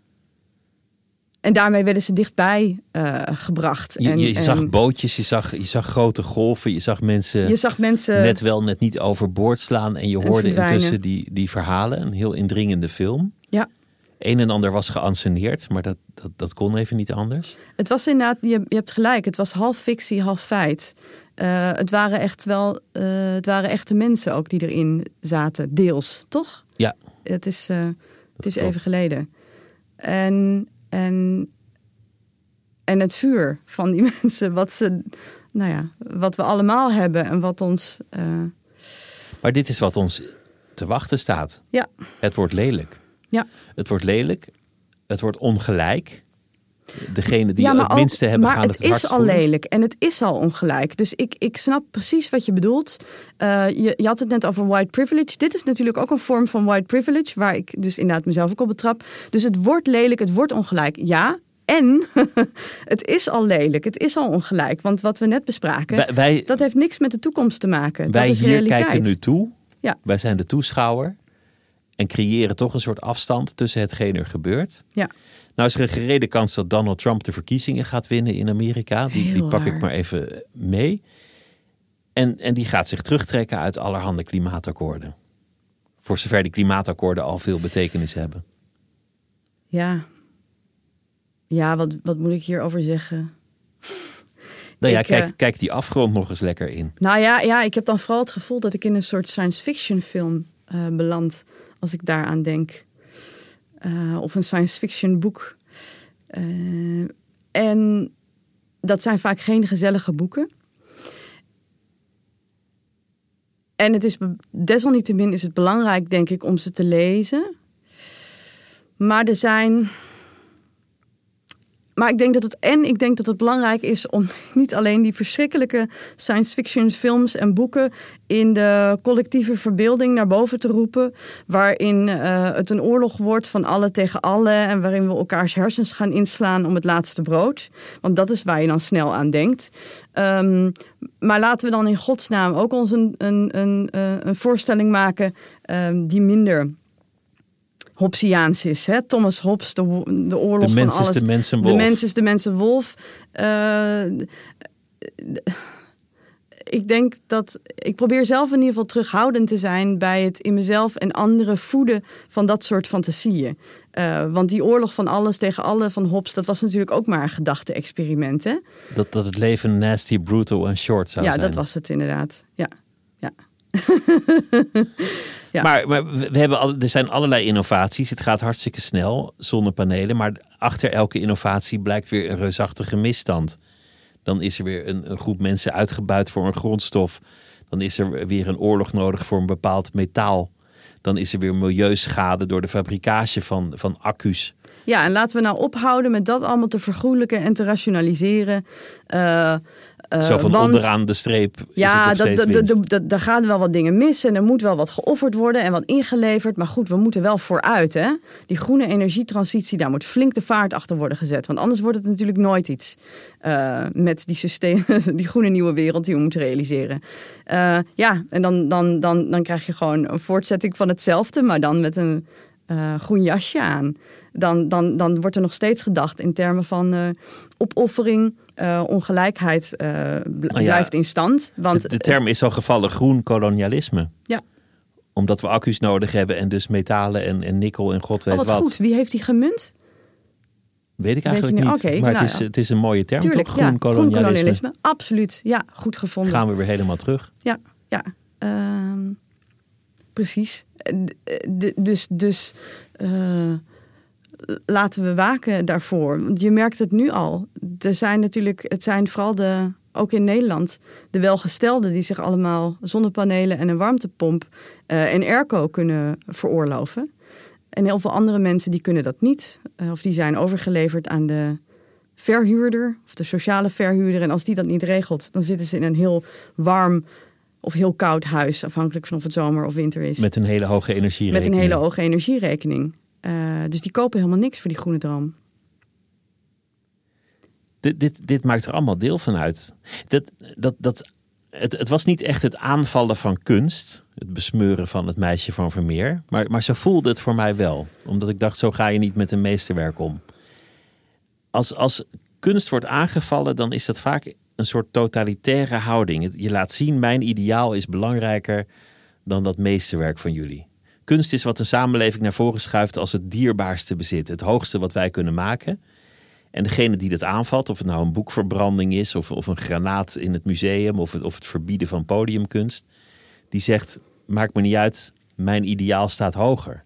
en daarmee werden ze dichtbij uh, gebracht. Je, en, je zag bootjes, je zag, je zag grote golven, je zag mensen, je zag mensen net wel, net niet overboord slaan. En je hoorde verdwijnen. intussen die, die verhalen. Een heel indringende film. Ja. Een en ander was geanceneerd, maar dat, dat, dat kon even niet anders. Het was inderdaad, je, je hebt gelijk, het was half fictie, half feit. Uh, het waren echt wel, uh, het waren echte mensen ook die erin zaten, deels, toch? Ja. Het is, uh, het is even geleden. En, en, en het vuur van die mensen, wat ze, nou ja, wat we allemaal hebben en wat ons. Maar dit is wat ons te wachten staat. Ja. Het wordt lelijk. Ja. Het wordt lelijk. Het wordt ongelijk. Degene die ja, het minste hebben maar gaan het, het, is al voelen. lelijk en het is al ongelijk. Dus ik, ik snap precies wat je bedoelt. Uh, je, je had het net over white privilege. Dit is natuurlijk ook een vorm van white privilege, waar ik dus inderdaad mezelf ook op betrap. Dus het wordt lelijk, het wordt ongelijk. Ja, en het is al lelijk, het is al ongelijk. Want wat we net bespraken, wij, wij, dat heeft niks met de toekomst te maken. Wij dat is hier realiteit. kijken nu toe. Ja. Wij zijn de toeschouwer. En creëren toch een soort afstand tussen hetgeen er gebeurt. Ja. Nou is er een gerede kans dat Donald Trump de verkiezingen gaat winnen in Amerika. Die, die pak ik maar even mee. En, en die gaat zich terugtrekken uit allerhande klimaatakkoorden. Voor zover die klimaatakkoorden al veel betekenis hebben. Ja. Ja, wat, wat moet ik hierover zeggen? Nou ja, Ik, kijk, eh, kijk die afgrond nog eens lekker in. Nou ja, ja, ik heb dan vooral het gevoel dat ik in een soort science fiction film eh, beland. Als ik daaraan denk. Eh, of een science fiction boek. Eh, en dat zijn vaak geen gezellige boeken. En het is desalniettemin is het belangrijk, denk ik, om ze te lezen. Maar er zijn. Maar ik denk dat het en ik denk dat het belangrijk is om niet alleen die verschrikkelijke science fiction films en boeken in de collectieve verbeelding naar boven te roepen, waarin eh, het een oorlog wordt van alle tegen alle en waarin we elkaars hersens gaan inslaan om het laatste brood, want dat is waar je dan snel aan denkt. Ehm, maar laten we dan in godsnaam ook ons een, een, een, eh, een voorstelling maken ehm, die minder Hobbesiaans is. Hè? Thomas Hobbes, de, de oorlog De mens van is alles. de mens De wolf. mens is de mens een wolf. Eh, ik denk dat ik probeer zelf in ieder geval terughoudend te zijn bij het in mezelf en anderen voeden van dat soort fantasieën. Eh, want die oorlog van alles tegen alle van Hobbes, dat was natuurlijk ook maar een gedachte-experiment. Dat, dat het leven nasty, brutal en short zou Ja, zijn. dat was het inderdaad. Ja, ja. ja. Maar, maar we hebben al, er zijn allerlei innovaties. Het gaat hartstikke snel, zonnepanelen. Maar achter elke innovatie blijkt weer een reusachtige misstand. Dan is er weer een, een groep mensen uitgebuit voor een grondstof. Dan is er weer een oorlog nodig voor een bepaald metaal. Dan is er weer milieuschade door de fabricage van, van accu's. Ja, en laten we nou ophouden met dat allemaal te vergoelijken en te rationaliseren. Eh, Zo van want- onderaan de streep Ja, daar gaan wel wat dingen mis en er moet wel wat geofferd worden en wat ingeleverd. Maar goed, we moeten wel vooruit. Hè? Die groene energietransitie, daar moet flink de vaart achter worden gezet. Want anders wordt het natuurlijk nooit iets eh, met die, systeem, die groene nieuwe wereld die we moeten realiseren. Eh, ja, en dan, dan, dan, dan krijg je gewoon een voortzetting van hetzelfde, maar dan met een eh, groen jasje aan. Dan, dan, dan wordt er nog steeds gedacht in termen van eh, opoffering, eh, ongelijkheid bl- Nou ja, blijft in stand. Want de, de term is al gevallen groen kolonialisme. Ja. Omdat we accu's nodig hebben en dus metalen en, en nikkel en god weet Oh, wat wat. goed. Wie heeft die gemunt? Weet ik eigenlijk niet. Oké, maar nou het, is, ja. het is een mooie term Tuurlijk, toch? Groen ja. kolonialisme. Groen kolonialisme. Absoluut. Ja, goed gevonden. Gaan we weer helemaal terug. Ja, ja. Ehm, precies. Eh, dus dus eh, laten we waken daarvoor. Want je merkt het nu al. Er zijn natuurlijk, het zijn vooral de, ook in Nederland, de welgestelden die zich allemaal zonnepanelen en een warmtepomp eh, en airco kunnen veroorloven. En heel veel andere mensen die kunnen dat niet. Of die zijn overgeleverd aan de verhuurder of de sociale verhuurder. En als die dat niet regelt, dan zitten ze in een heel warm of heel koud huis, afhankelijk van of het zomer of winter is. Met een hele hoge Met energierekening. een hele hoge energierekening. Eh, dus die kopen helemaal niks voor die groene droom. Dit, dit, dit maakt er allemaal deel van uit. Dat, dat, dat, het, het was niet echt het aanvallen van kunst. Het besmeuren van het meisje van Vermeer. Maar, maar zo voelde het voor mij wel. Omdat ik dacht, zo ga je niet met een meesterwerk om. Als, als kunst wordt aangevallen, dan is dat vaak een soort totalitaire houding. Je laat zien, mijn ideaal is belangrijker dan dat meesterwerk van jullie. Kunst is wat een samenleving naar voren schuift als het dierbaarste bezit. Het hoogste wat wij kunnen maken. En degene die dat aanvalt, of het nou een boekverbranding is, of, of een granaat in het museum, of het, of het verbieden van podiumkunst, die zegt: Maakt me niet uit, mijn ideaal staat hoger.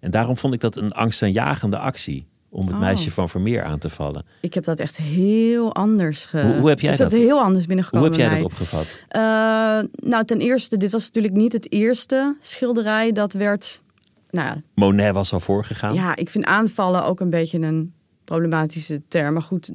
En daarom vond ik dat een angstaanjagende actie om het Oh. meisje van Vermeer aan te vallen. Ik heb dat echt heel anders ge... Hoe- hoe heb jij is dat? dat- heel anders Hoe binnengekomen heb jij dat opgevat? Eh, nou, ten eerste, dit was natuurlijk niet het eerste schilderij dat werd... Nou Monet was al voorgegaan. Ja, ik vind aanvallen ook een beetje een problematische term. Maar goed,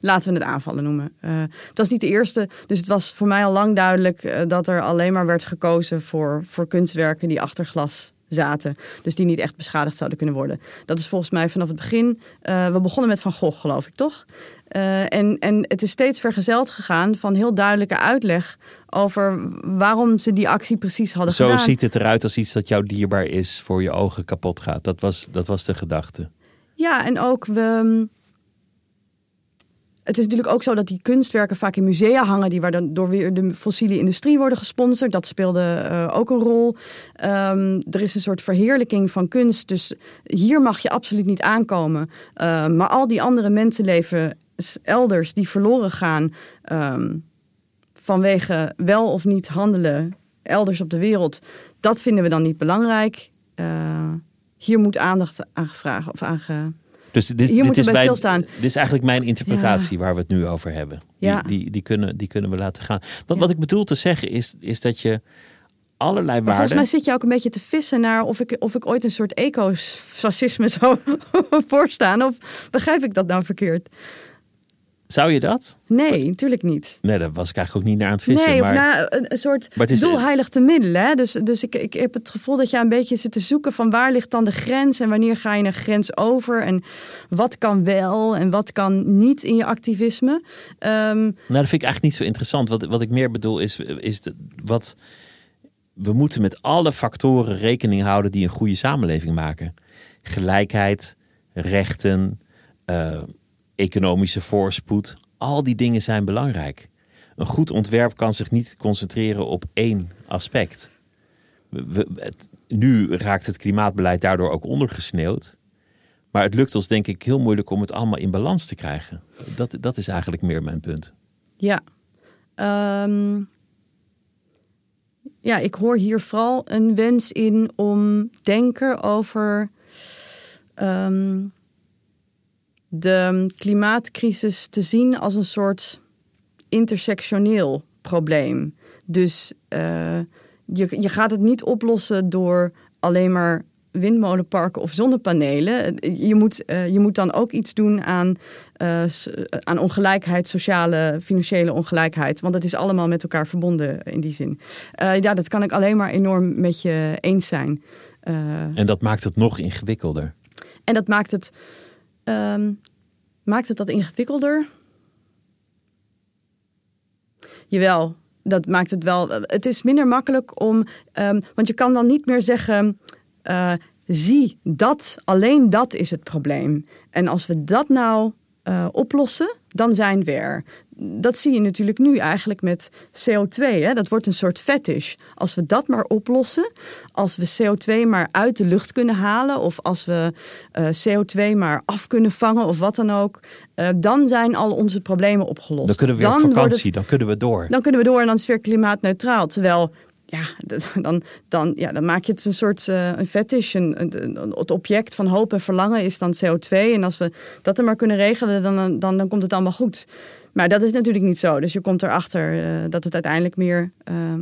laten we het aanvallen noemen. Eh, het was niet de eerste, dus het was voor mij al lang duidelijk eh, dat er alleen maar werd gekozen voor, voor kunstwerken die achter glas zaten. Dus die niet echt beschadigd zouden kunnen worden. Dat is volgens mij vanaf het begin. eh, we begonnen met Van Gogh, geloof ik, toch? Eh, en, en het is steeds vergezeld gegaan van heel duidelijke uitleg over waarom ze die actie precies hadden Zo gedaan. ziet het eruit als iets dat jou dierbaar is voor je ogen kapot gaat. Dat was, dat was de gedachte. Ja, en ook we. Het is natuurlijk ook zo dat die kunstwerken vaak in musea hangen, die waar dan door weer de fossiele industrie worden gesponsord. Dat speelde uh, ook een rol. Um, er is een soort verheerlijking van kunst. Dus hier mag je absoluut niet aankomen. Uh, maar al die andere mensenleven elders die verloren gaan um, vanwege wel of niet handelen elders op de wereld, dat vinden we dan niet belangrijk. Uh, hier moet aandacht aan gevraagd of aan dus dit, Hier dit is bij stilstaan. Dit is eigenlijk mijn interpretatie waar we het nu over hebben. Die, die, die, kunnen, die kunnen we laten gaan. Wat, ja. wat ik bedoel te zeggen is, is dat je allerlei waarden... Volgens mij zit je ook een beetje te vissen naar of ik, of ik ooit een soort ecofascisme zou voorstaan. Of begrijp ik dat nou verkeerd? Zou je dat? Nee, natuurlijk niet. Nee, daar was ik eigenlijk ook niet naar aan het vissen. Nee, maar... of na, een, een soort is... doelheilig te middelen. Hè? Dus, dus ik, ik heb het gevoel dat je een beetje zit te zoeken van waar ligt dan de grens en wanneer ga je een grens over en wat kan wel en wat kan niet in je activisme. Um... Nou, dat vind ik eigenlijk niet zo interessant. Wat, wat ik meer bedoel is, is de, wat we moeten met alle factoren rekening houden die een goede samenleving maken. Gelijkheid, rechten. Uh, economische voorspoed. Al die dingen zijn belangrijk. Een goed ontwerp kan zich niet concentreren op één aspect. Nu raakt het klimaatbeleid daardoor ook ondergesneeuwd. Maar het lukt ons denk ik heel moeilijk om het allemaal in balans te krijgen. Dat, dat is eigenlijk meer mijn punt. Ja. Um, ja, ik hoor hier vooral een wens in om denken over um, de klimaatcrisis te zien als een soort intersectioneel probleem. Dus uh, je, je gaat het niet oplossen door alleen maar windmolenparken of zonnepanelen. Je moet, uh, je moet dan ook iets doen aan, uh, aan ongelijkheid, sociale, financiële ongelijkheid. Want het is allemaal met elkaar verbonden in die zin. Uh, ja, dat kan ik alleen maar enorm met je eens zijn. en dat maakt het nog ingewikkelder. En dat maakt het. Um, maakt het dat ingewikkelder? Jawel, dat maakt het wel. Het is minder makkelijk om. Um, want je kan dan niet meer zeggen. Uh, zie, dat, alleen dat is het probleem. En als we dat nou uh, oplossen, dan zijn we er. Dat zie je natuurlijk nu eigenlijk met CO2. Hè? Dat wordt een soort fetish. Als we dat maar oplossen, als we CO2 maar uit de lucht kunnen halen, of als we uh, CO2 maar af kunnen vangen, of wat dan ook, uh, dan zijn al onze problemen opgelost. Dan kunnen we weer dan op vakantie, het, dan kunnen we door. Dan kunnen we door en dan is het weer klimaatneutraal. Terwijl ja, dan, dan, ja, dan maak je het een soort uh, een fetish. Een, een, het object van hoop en verlangen is dan CO2. En als we dat er maar kunnen regelen, dan, dan, dan komt het allemaal goed. Maar dat is natuurlijk niet zo. Dus je komt erachter uh, dat het uiteindelijk meer uh,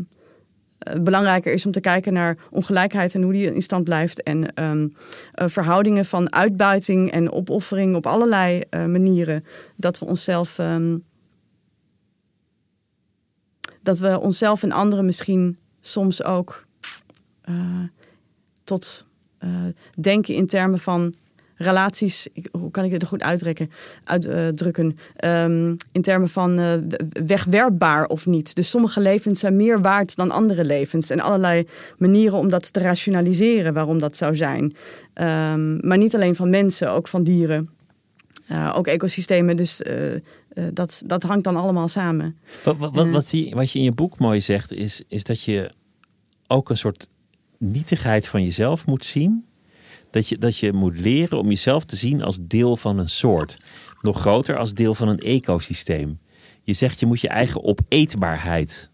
belangrijker is om te kijken naar ongelijkheid en hoe die in stand blijft. En um, verhoudingen van uitbuiting en opoffering op allerlei manieren. Dat we onszelf. Um, dat we onszelf en anderen misschien soms ook tot denken in termen van relaties. Hoe kan ik dit goed uitdrukken? uitdrukken um, in termen van uh, wegwerpbaar of niet. Dus sommige levens zijn meer waard dan andere levens. En allerlei manieren om dat te rationaliseren waarom dat zou zijn. Um, maar niet alleen van mensen, ook van dieren. Uh, ook ecosystemen. Dus uh, uh, dat, dat hangt dan allemaal samen. Wat, wat, wat, wat, zie, wat je in je boek mooi zegt, is, is dat je ook een soort nietigheid van jezelf moet zien. Dat je, dat je moet leren om jezelf te zien als deel van een soort. Nog groter als deel van een ecosysteem. Je zegt je moet je eigen opeetbaarheid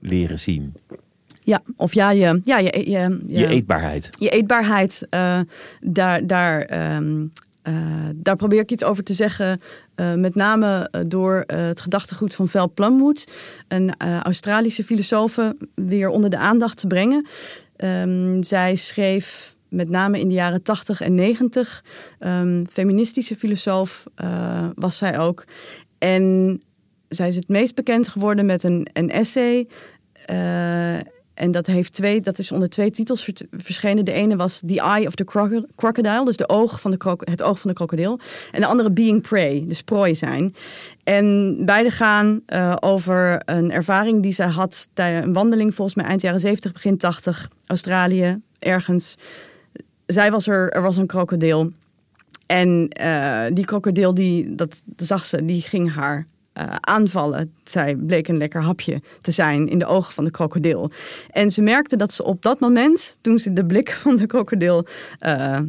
leren zien. Ja, of ja, je, ja, je, je, je, je eetbaarheid. Je eetbaarheid, uh, daar, daar, um, uh, daar probeer ik iets over te zeggen. Uh, met name door het gedachtegoed van Val Plumwood, een Australische filosoof, weer onder de aandacht te brengen. Um, zij schreef met name in de jaren 80 en 90. Um, feministische filosoof uh, was zij ook. En zij is het meest bekend geworden met een, een essay. Uh, en dat, heeft twee, dat is onder twee titels verschenen. De ene was The Eye of the Crocodile, dus de oog van de het oog van de krokodil. En de andere Being Prey, dus prooi zijn. En beide gaan uh, over een ervaring die zij had tijdens een wandeling, volgens mij eind jaren 70, begin 80, Australië, ergens. Zij was er, er was een krokodil. En uh, die krokodil, die, dat zag ze, die ging haar uh, aanvallen. Zij bleek een lekker hapje te zijn in de ogen van de krokodil. En ze merkte dat ze op dat moment, toen ze de blik van de krokodil uh,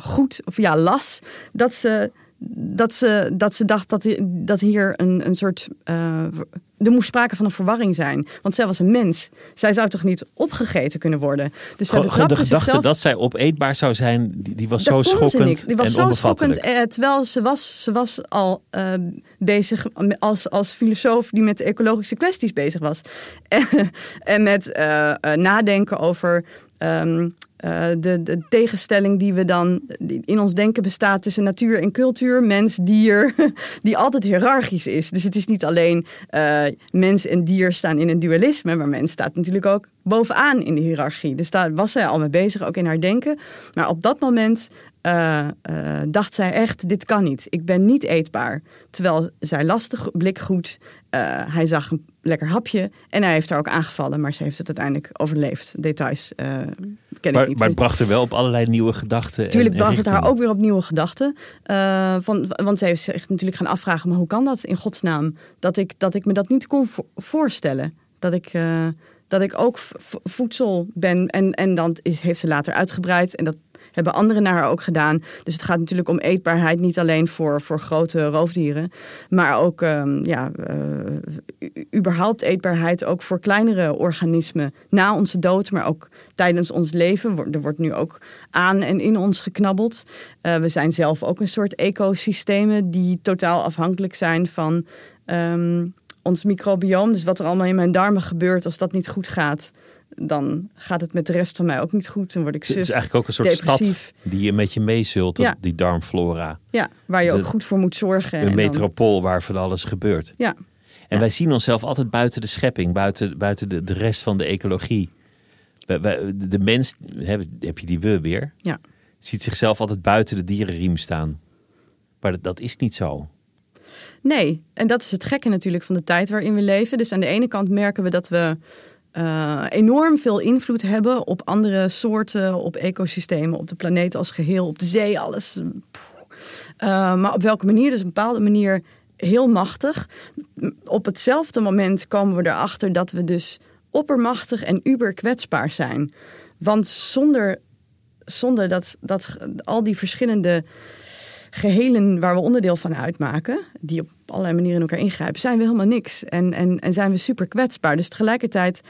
goed of ja, las, dat ze dat ze, dat ze dacht dat, dat hier een, een soort. Uh, er moest sprake van een verwarring zijn. Want zij was een mens. Zij zou toch niet opgegeten kunnen worden? Dus zij de gedachte zichzelf... dat zij opeetbaar zou zijn, die, die was zo schokkend. Die was zo schokkend. Eh, terwijl ze was, ze was al uh, bezig als, als filosoof die met ecologische kwesties bezig was. en met uh, nadenken over. Um, uh, de, de, tegenstelling die we dan in ons denken bestaat tussen natuur en cultuur, mens, dier, die altijd hiërarchisch is. Dus het is niet alleen uh, mens en dier staan in een dualisme, maar mens staat natuurlijk ook bovenaan in de hiërarchie. Dus daar was zij al mee bezig, ook in haar denken. Maar op dat moment uh, dacht zij echt, dit kan niet. Ik ben niet eetbaar. Terwijl zij lastig blik goed. Hij zag lekker hapje en hij heeft haar ook aangevallen, maar ze heeft het uiteindelijk overleefd. Details ken maar, ik niet. Maar het bracht er wel op allerlei nieuwe gedachten. Tuurlijk bracht het haar ook weer op nieuwe gedachten. van, want ze heeft zich natuurlijk gaan afvragen, maar hoe kan dat in godsnaam? Dat ik, dat ik me dat niet kon voorstellen. Dat ik dat ik ook voedsel ben. En, en dan is, heeft ze later uitgebreid. En dat hebben anderen naar haar ook gedaan. Dus het gaat natuurlijk om eetbaarheid, niet alleen voor, voor grote roofdieren, maar ook um, ja, uh, überhaupt eetbaarheid ook voor kleinere organismen na onze dood, maar ook tijdens ons leven. Er wordt nu ook aan en in ons geknabbeld. Uh, we zijn zelf ook een soort ecosystemen die totaal afhankelijk zijn van. Um, ons microbioom, dus wat er allemaal in mijn darmen gebeurt, als dat niet goed gaat, dan gaat het met de rest van mij ook niet goed. Dan word ik suf, Het is eigenlijk ook een soort depressief. stad die je met je meezult, ja. die darmflora. Ja, waar je Dus ook goed voor moet zorgen. Een en dan- metropool waar van alles gebeurt. Ja, En wij zien onszelf altijd buiten de schepping, buiten, buiten de, de rest van de ecologie. De mens, heb, heb je die we weer, ja. ziet zichzelf altijd buiten de dierenriem staan. Maar dat, dat is niet zo. Nee, en dat is het gekke natuurlijk van de tijd waarin we leven. Dus aan de ene kant merken we dat we eh, enorm veel invloed hebben op andere soorten, op ecosystemen, op de planeet als geheel, op de zee, alles. Eh, maar op welke manier? Dus een bepaalde manier heel machtig. Op hetzelfde moment komen we erachter dat we dus oppermachtig en uber kwetsbaar zijn. Want zonder, zonder dat, dat al die verschillende gehelen waar we onderdeel van uitmaken, die op allerlei manieren in elkaar ingrijpen, zijn we helemaal niks. En, en, en zijn we super kwetsbaar. Dus tegelijkertijd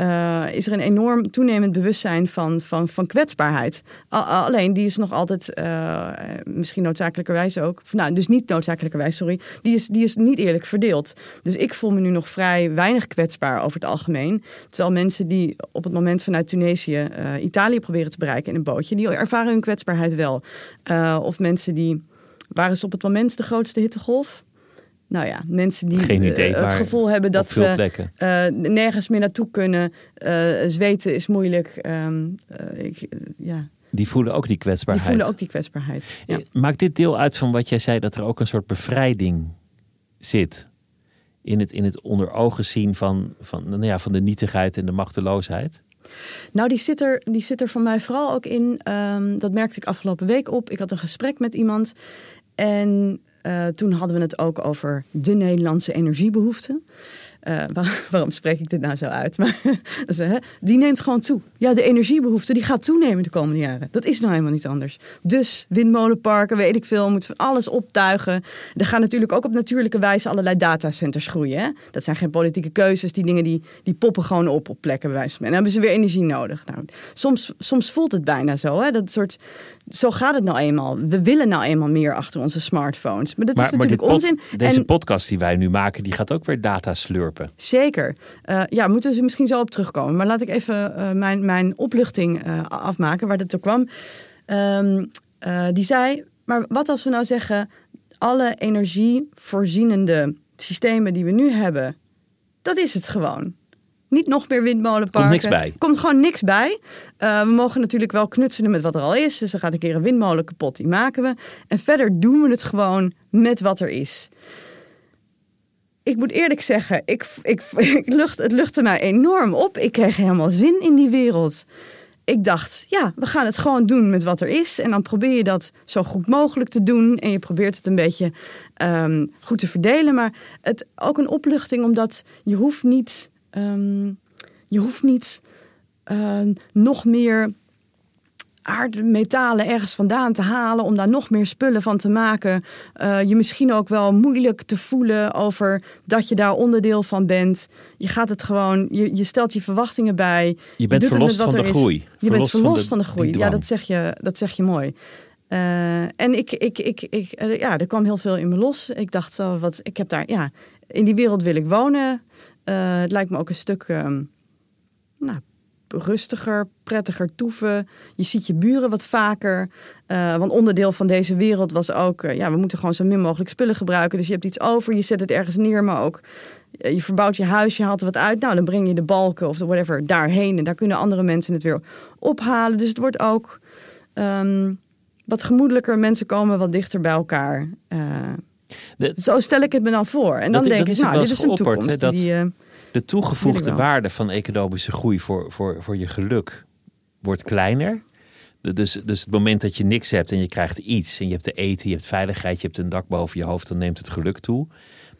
eh, is er een enorm toenemend bewustzijn van, van, van kwetsbaarheid. Alleen die is nog altijd, eh, misschien noodzakelijkerwijs ook, nou, dus niet noodzakelijkerwijs, sorry, die is, die is niet eerlijk verdeeld. Dus ik voel me nu nog vrij weinig kwetsbaar over het algemeen. Terwijl mensen die op het moment vanuit Tunesië eh, Italië proberen te bereiken in een bootje, die ervaren hun kwetsbaarheid wel. Of mensen die, waar is op het moment de grootste hittegolf? Nou ja, mensen die idee, eh, het gevoel hebben dat ze eh, nergens meer naartoe kunnen. Eh, zweten is moeilijk. Ehm, eh, ik, ja, Die voelen ook die die kwetsbaarheid. voelen ook die kwetsbaarheid. Ja. Maakt dit deel uit van wat jij zei, dat er ook een soort bevrijding zit? In het, in het onder ogen zien van, van, nou ja, van de nietigheid en de machteloosheid? Nou, die zit, er, die zit er voor mij vooral ook in. ehm, dat merkte ik afgelopen week op. Ik had een gesprek met iemand. En eh, toen hadden we het ook over de Nederlandse energiebehoefte. Eh, waar- waarom spreek ik dit nou zo uit? Maar dus, die neemt gewoon toe. Ja, de energiebehoefte die gaat toenemen de komende jaren. Dat is nou helemaal niet anders. Dus windmolenparken, weet ik veel, moeten van alles optuigen. Er gaan natuurlijk ook op natuurlijke wijze allerlei datacenters groeien. Hè? Dat zijn geen politieke keuzes. Die dingen die, die poppen gewoon op op plekken bij wijze van. En dan hebben ze weer energie nodig. Nou, soms, soms voelt het bijna zo. Hè? Dat soort, zo gaat het nou eenmaal. We willen nou eenmaal meer achter onze smartphones. Maar dat is natuurlijk onzin. deze En- podcast die wij nu maken, die gaat ook weer data slurpen. Zeker. Eh, ja, moeten we misschien zo op terugkomen. Maar laat ik even eh, mijn, mijn opluchting eh, afmaken waar dat door kwam. Ehm, eh, die zei, maar wat als we nou zeggen... alle energievoorzienende systemen die we nu hebben... dat is het gewoon. Niet nog meer windmolenparken. Komt niks bij. Komt gewoon niks bij. Eh, we mogen natuurlijk wel knutselen met wat er al is. Dus er gaat een keer een windmolen kapot, die maken we. En verder doen we het gewoon met wat er is ik moet eerlijk zeggen, ik, ik, ik lucht, het luchtte mij enorm op. Ik kreeg helemaal zin in die wereld. ik dacht, ja, we gaan het gewoon doen met wat er is. En dan probeer je dat zo goed mogelijk te doen. En je probeert het een beetje ehm, goed te verdelen. Maar het ook een opluchting, omdat je hoeft niet, ehm, je hoeft niet uh, nog meer aardmetalen ergens vandaan te halen, om daar nog meer spullen van te maken. Uh, je misschien ook wel moeilijk te voelen over dat je daar onderdeel van bent. Je gaat het gewoon, je, je stelt je verwachtingen bij. Je bent verlost van de groei. Je bent verlost van de, groei. Ja, dat zeg je, dat zeg je mooi. Uh, en ik, ik, ik, ik, ja, er kwam heel veel in me los. Ik dacht zo, wat, ik heb daar, ja, in die wereld wil ik wonen. Het lijkt me ook een stuk, ehm, nou, rustiger, prettiger toeven. Je ziet je buren wat vaker. Uh, want onderdeel van deze wereld was ook, uh, ja, we moeten gewoon zo min mogelijk spullen gebruiken. Dus je hebt iets over, je zet het ergens neer, maar ook je verbouwt je huis, je haalt er wat uit. Nou, dan breng je de balken of whatever daarheen. En daar kunnen andere mensen het weer ophalen. Dus het wordt ook um, wat gemoedelijker. Mensen komen wat dichter bij elkaar. De, zo stel ik het me dan voor. En dan denk ik, nou, dit is een toekomst dat... die de toegevoegde waarde van economische groei voor, voor, voor je geluk wordt kleiner. Dus, dus het moment dat je niks hebt en je krijgt iets en je hebt te eten, je hebt veiligheid, je hebt een dak boven je hoofd, dan neemt het geluk toe.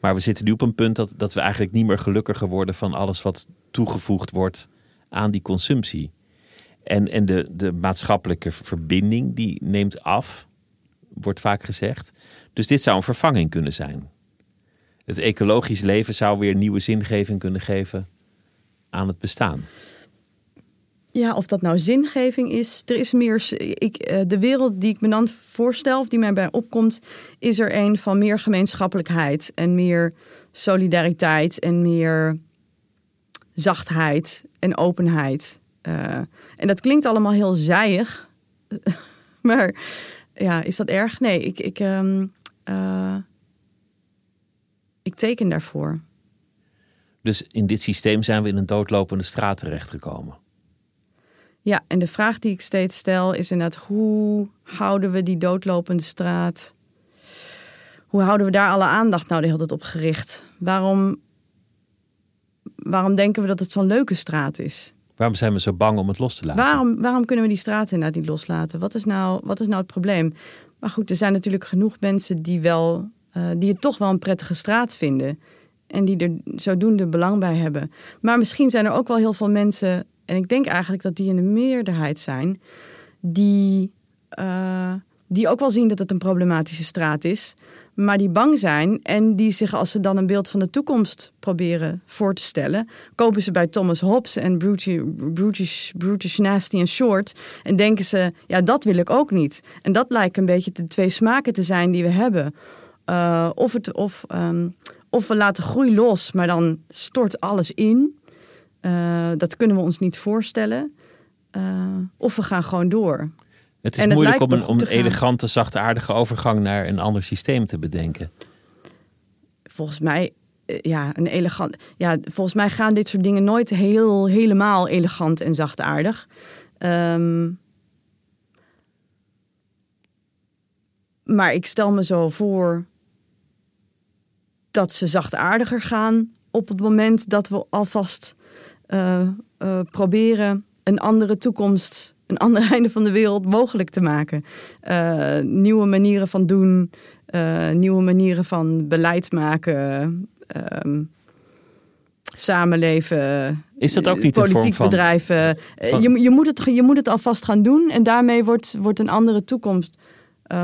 Maar we zitten nu op een punt dat, dat we eigenlijk niet meer gelukkiger worden van alles wat toegevoegd wordt aan die consumptie. En, en de, de maatschappelijke verbinding die neemt af, wordt vaak gezegd. Dus dit zou een vervanging kunnen zijn het ecologisch leven zou weer nieuwe zingeving kunnen geven aan het bestaan. Ja, of dat nou zingeving is. Er is meer. Ik, eh, de wereld die ik me dan voorstel, of die mij bij opkomt, is er een van meer gemeenschappelijkheid en meer solidariteit en meer zachtheid en openheid. Uh, en dat klinkt allemaal heel zijig. maar ja, is dat erg? Nee, ik. ik um, uh, ik teken daarvoor. Dus in dit systeem zijn we in een doodlopende straat terechtgekomen. Ja, en de vraag die ik steeds stel is inderdaad: hoe houden we die doodlopende straat? Hoe houden we daar alle aandacht nou de hele tijd op gericht? Waarom, waarom denken we dat het zo'n leuke straat is? Waarom zijn we zo bang om het los te laten? Waarom, waarom kunnen we die straat inderdaad niet loslaten? Wat is, nou, wat is nou het probleem? Maar goed, er zijn natuurlijk genoeg mensen die wel uh, die het toch wel een prettige straat vinden. En die er zodoende belang bij hebben. Maar misschien zijn er ook wel heel veel mensen, en ik denk eigenlijk dat die in de meerderheid zijn, die, uh, die ook wel zien dat het een problematische straat is. Maar die bang zijn en die zich, als ze dan een beeld van de toekomst proberen voor te stellen, kopen ze bij Thomas Hobbes en Brutus, Brutus, Nasty en Short. En denken ze, ja, dat wil ik ook niet. En dat lijkt een beetje de twee smaken te zijn die we hebben. Uh, of, het, of, um, of we laten groei los, maar dan stort alles in. Uh, dat kunnen we ons niet voorstellen. Uh, of we gaan gewoon door. Het is moeilijk om een, om een elegante, zachtaardige overgang naar een ander systeem te bedenken. Volgens mij, ja, een elegant. Ja, volgens mij gaan dit soort dingen nooit heel, helemaal elegant en zachtaardig. Um, maar ik stel me zo voor dat ze zachtaardiger gaan op het moment dat we alvast uh, uh, proberen een andere toekomst, een ander einde van de wereld mogelijk te maken. Uh, nieuwe manieren van doen, nieuwe manieren van beleid maken, ehm, samenleven. Is dat ook niet politiek een vorm van, bedrijven? Van... Je, je, moet het, je moet het alvast gaan doen en daarmee wordt, wordt een andere toekomst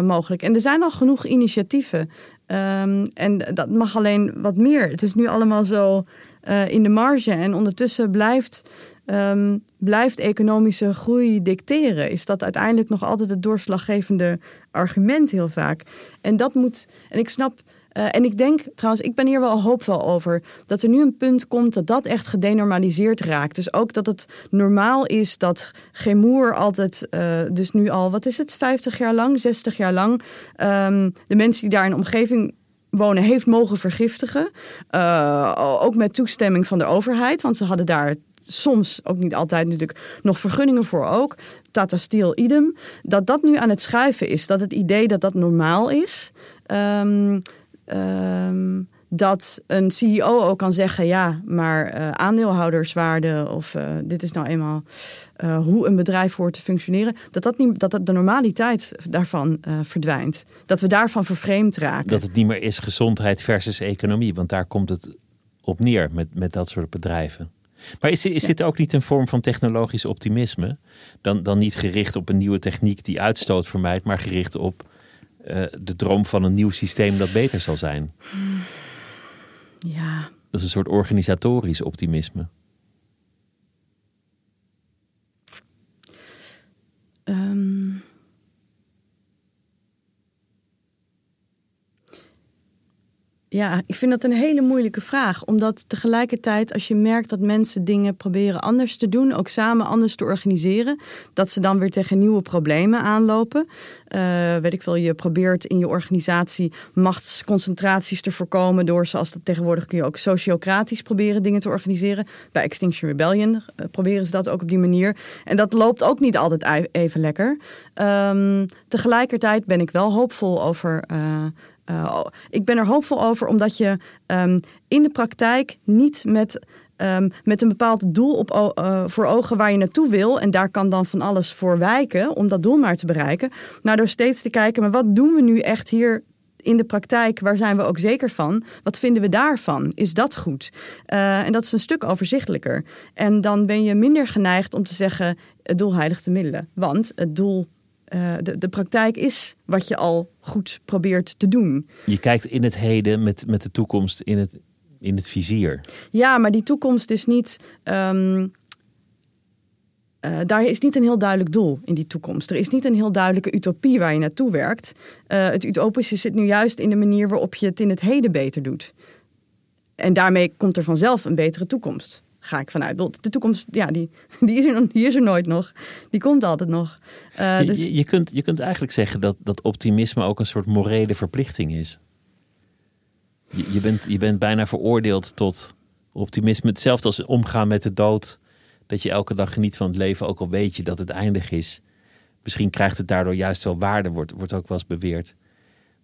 mogelijk. En er zijn al genoeg initiatieven. Um, en dat mag alleen wat meer. Het is nu allemaal zo uh, in de marge. En ondertussen blijft, um, blijft economische groei dicteren. Is dat uiteindelijk nog altijd het doorslaggevende argument heel vaak. En dat moet. En ik snap. Uh, en ik denk trouwens, ik ben hier wel hoopvol over dat er nu een punt komt dat dat echt gedenormaliseerd raakt. Dus ook dat het normaal is dat Gemoer altijd, uh, dus nu al, wat is het, 50 jaar lang, 60 jaar lang, um, de mensen die daar in omgeving wonen heeft mogen vergiftigen. Uh, ook met toestemming van de overheid, want ze hadden daar soms, ook niet altijd natuurlijk, nog vergunningen voor ook. Tata Steel idem. Dat dat nu aan het schuiven is. Dat het idee dat dat normaal is. Um, dat een CEO ook kan zeggen: ja, maar uh, aandeelhouderswaarde of uh, dit is nou eenmaal uh, hoe een bedrijf hoort te functioneren, dat dat, niet, dat, dat de normaliteit daarvan verdwijnt. Dat we daarvan vervreemd raken. Dat het niet meer is gezondheid versus economie, want daar komt het op neer met, met dat soort bedrijven. Maar is, is dit ook niet een vorm van technologisch optimisme? Dan, dan niet gericht op een nieuwe techniek die uitstoot vermijdt, maar gericht op de droom van een nieuw systeem dat beter zal zijn? Ja. Dat is een soort organisatorisch optimisme. Ja, ik vind dat een hele moeilijke vraag. Omdat tegelijkertijd, als je merkt dat mensen dingen proberen anders te doen, ook samen anders te organiseren, dat ze dan weer tegen nieuwe problemen aanlopen. Uh, weet ik veel, je probeert in je organisatie machtsconcentraties te voorkomen door, zoals dat tegenwoordig kun je ook sociocratisch proberen dingen te organiseren. Bij Extinction Rebellion uh, proberen ze dat ook op die manier. En dat loopt ook niet altijd even lekker. Um, tegelijkertijd ben ik wel hoopvol over. Uh, uh, ik ben er hoopvol over, omdat je um, in de praktijk niet met, um, met een bepaald doel op, uh, voor ogen waar je naartoe wil. En daar kan dan van alles voor wijken om dat doel maar te bereiken. Maar door steeds te kijken, maar wat doen we nu echt hier in de praktijk, waar zijn we ook zeker van? Wat vinden we daarvan? Is dat goed? Uh, en dat is een stuk overzichtelijker. En dan ben je minder geneigd om te zeggen: het doel heiligt de middelen. Want het doel uh, de, de praktijk is wat je al goed probeert te doen. Je kijkt in het heden met, met de toekomst in het, in het vizier. Ja, maar die toekomst is niet. Um, uh, daar is niet een heel duidelijk doel in die toekomst. Er is niet een heel duidelijke utopie waar je naartoe werkt. Uh, het utopische zit nu juist in de manier waarop je het in het heden beter doet. En daarmee komt er vanzelf een betere toekomst ga ik vanuit. De toekomst, ja, die, die, is, er, die is er nooit nog. Die komt altijd nog. Uh, dus... je, je, kunt, je kunt eigenlijk zeggen dat, dat optimisme ook een soort morele verplichting is. Je, je, bent, je bent bijna veroordeeld tot optimisme. Hetzelfde als omgaan met de dood. Dat je elke dag geniet van het leven, ook al weet je dat het eindig is. Misschien krijgt het daardoor juist wel waarde, wordt, wordt ook wel eens beweerd.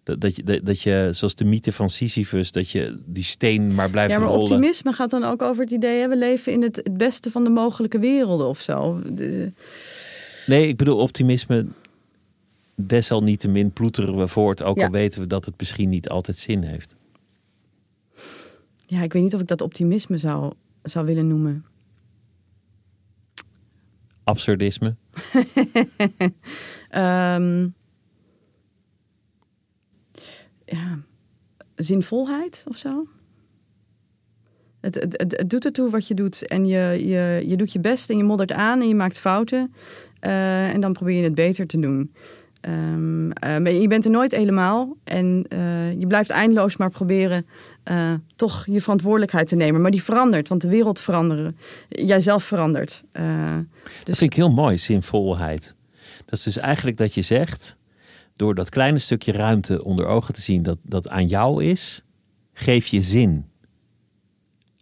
Dat, dat, je, dat, je, zoals de mythe van Sisyphus, dat je die steen maar blijft rollen. Ja, maar optimisme gaat dan ook over het idee... Hè, we leven in het, het beste van de mogelijke werelden of zo. Nee, ik bedoel optimisme... Desalniettemin ploeteren we voort, ook Ja. al weten we dat het misschien niet altijd zin heeft. Ja, ik weet niet of ik dat optimisme zou, zou willen noemen. Absurdisme. Ehm, ja, zinvolheid of zo. Het, het, het, het doet ertoe wat je doet. En je, je, je doet je best en je moddert aan en je maakt fouten. Eh, en dan probeer je het beter te doen. Maar je bent er nooit helemaal. En eh, je blijft eindeloos maar proberen toch je verantwoordelijkheid te nemen. Maar die verandert, want de wereld verandert. Jijzelf verandert. Eh, Dat dus vind ik heel mooi, zinvolheid. Dat is dus eigenlijk dat je zegt, door dat kleine stukje ruimte onder ogen te zien dat, dat aan jou is, geef je zin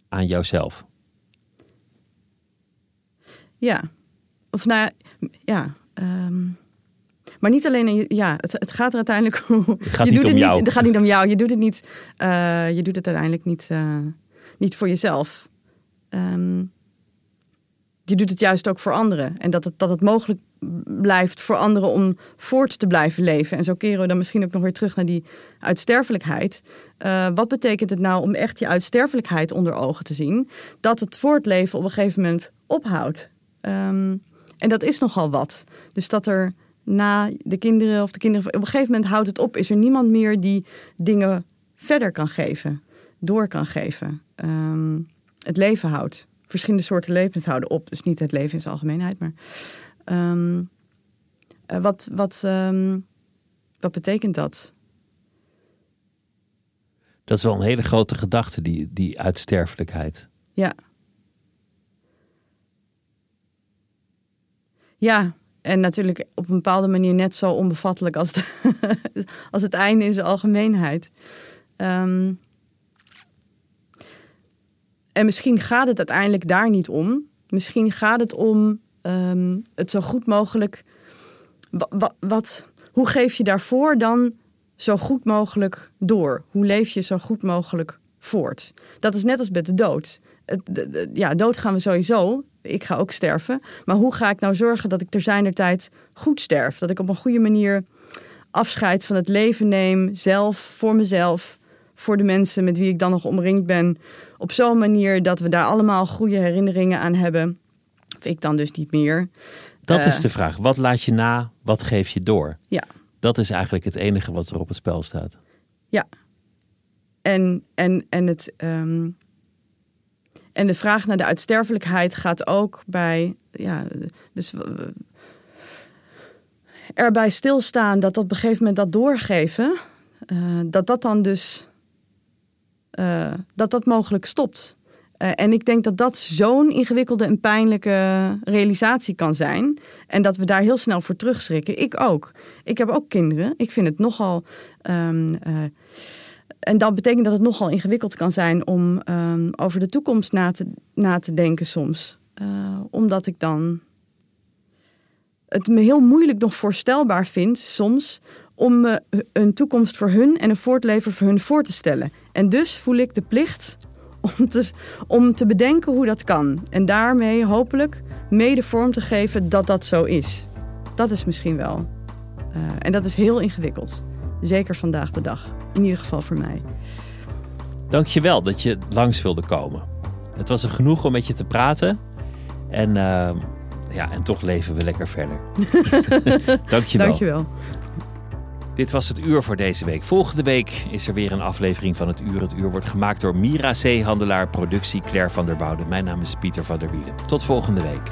aan jouzelf. Ja. Of nou ja, ehm, maar niet alleen, ja, het, het gaat er uiteindelijk om. Het gaat je niet doet om het jou. Niet, het gaat niet om jou. Je doet het niet. eh, je doet het uiteindelijk niet, eh, niet voor jezelf. Ehm, je doet het juist ook voor anderen. En dat het, dat het mogelijk blijft voor anderen om voort te blijven leven. En zo keren we dan misschien ook nog weer terug naar die uitsterfelijkheid. Eh, wat betekent het nou om echt je uitsterfelijkheid onder ogen te zien? Dat het voortleven op een gegeven moment ophoudt. Ehm, en dat is nogal wat. Dus dat er na de kinderen of de kinderen... Op een gegeven moment houdt het op. Is er niemand meer die dingen verder kan geven. Door kan geven. Ehm, het leven houdt. Verschillende soorten levens houden op. Dus niet het leven in zijn algemeenheid. Maar ehm, eh, wat, wat, ehm, wat betekent dat? Dat is wel een hele grote gedachte, die, die uitsterfelijkheid. Ja. Ja, en natuurlijk op een bepaalde manier net zo onbevattelijk als, de, als het einde in zijn algemeenheid. Ehm, en misschien gaat het uiteindelijk daar niet om. Misschien gaat het om ehm, het zo goed mogelijk. Wa- wa- wat, hoe geef je daarvoor dan zo goed mogelijk door? Hoe leef je zo goed mogelijk voort. Dat is net als met de dood. Ja, dood gaan we sowieso. Ik ga ook sterven. Maar hoe ga ik nou zorgen dat ik ter zijner tijd goed sterf? Dat ik op een goede manier afscheid van het leven neem, zelf, voor mezelf, voor de mensen met wie ik dan nog omringd ben. Op zo'n manier dat we daar allemaal goede herinneringen aan hebben. Ik dan dus niet meer. Dat is eh, de vraag. Wat laat je na? Wat geef je door? Ja. Dat is eigenlijk het enige wat er op het spel staat. Ja. En, en, en, het, ehm, en de vraag naar de uitsterfelijkheid gaat ook bij. Ja, dus erbij stilstaan dat op een gegeven moment dat doorgeven, uh, dat dat dan dus uh, dat dat mogelijk stopt. Uh, en ik denk dat dat zo'n ingewikkelde en pijnlijke realisatie kan zijn. En dat we daar heel snel voor terugschrikken. Ik ook. Ik heb ook kinderen. Ik vind het nogal. Um, en dat betekent dat het nogal ingewikkeld kan zijn om um, over de toekomst na te, na te denken soms. omdat ik dan het me heel moeilijk nog voorstelbaar vind soms om een toekomst voor hun en een voortleven voor hun voor te stellen. En dus voel ik de plicht om te, om te bedenken hoe dat kan. En daarmee hopelijk mede vorm te geven dat dat zo is. Dat is misschien wel. Uh, en dat is heel ingewikkeld. Zeker vandaag de dag. In ieder geval voor mij. Dankjewel dat je langs wilde komen. Het was een genoeg om met je te praten. En, uh, ja, en toch leven we lekker verder. Dankjewel. Dankjewel. Dit was het uur voor deze week. Volgende week is er weer een aflevering van het uur. Het uur wordt gemaakt door Mira Zeehandelaar, productie Claire van der Bouwden. Mijn naam is Pieter van der Wielen. Tot volgende week.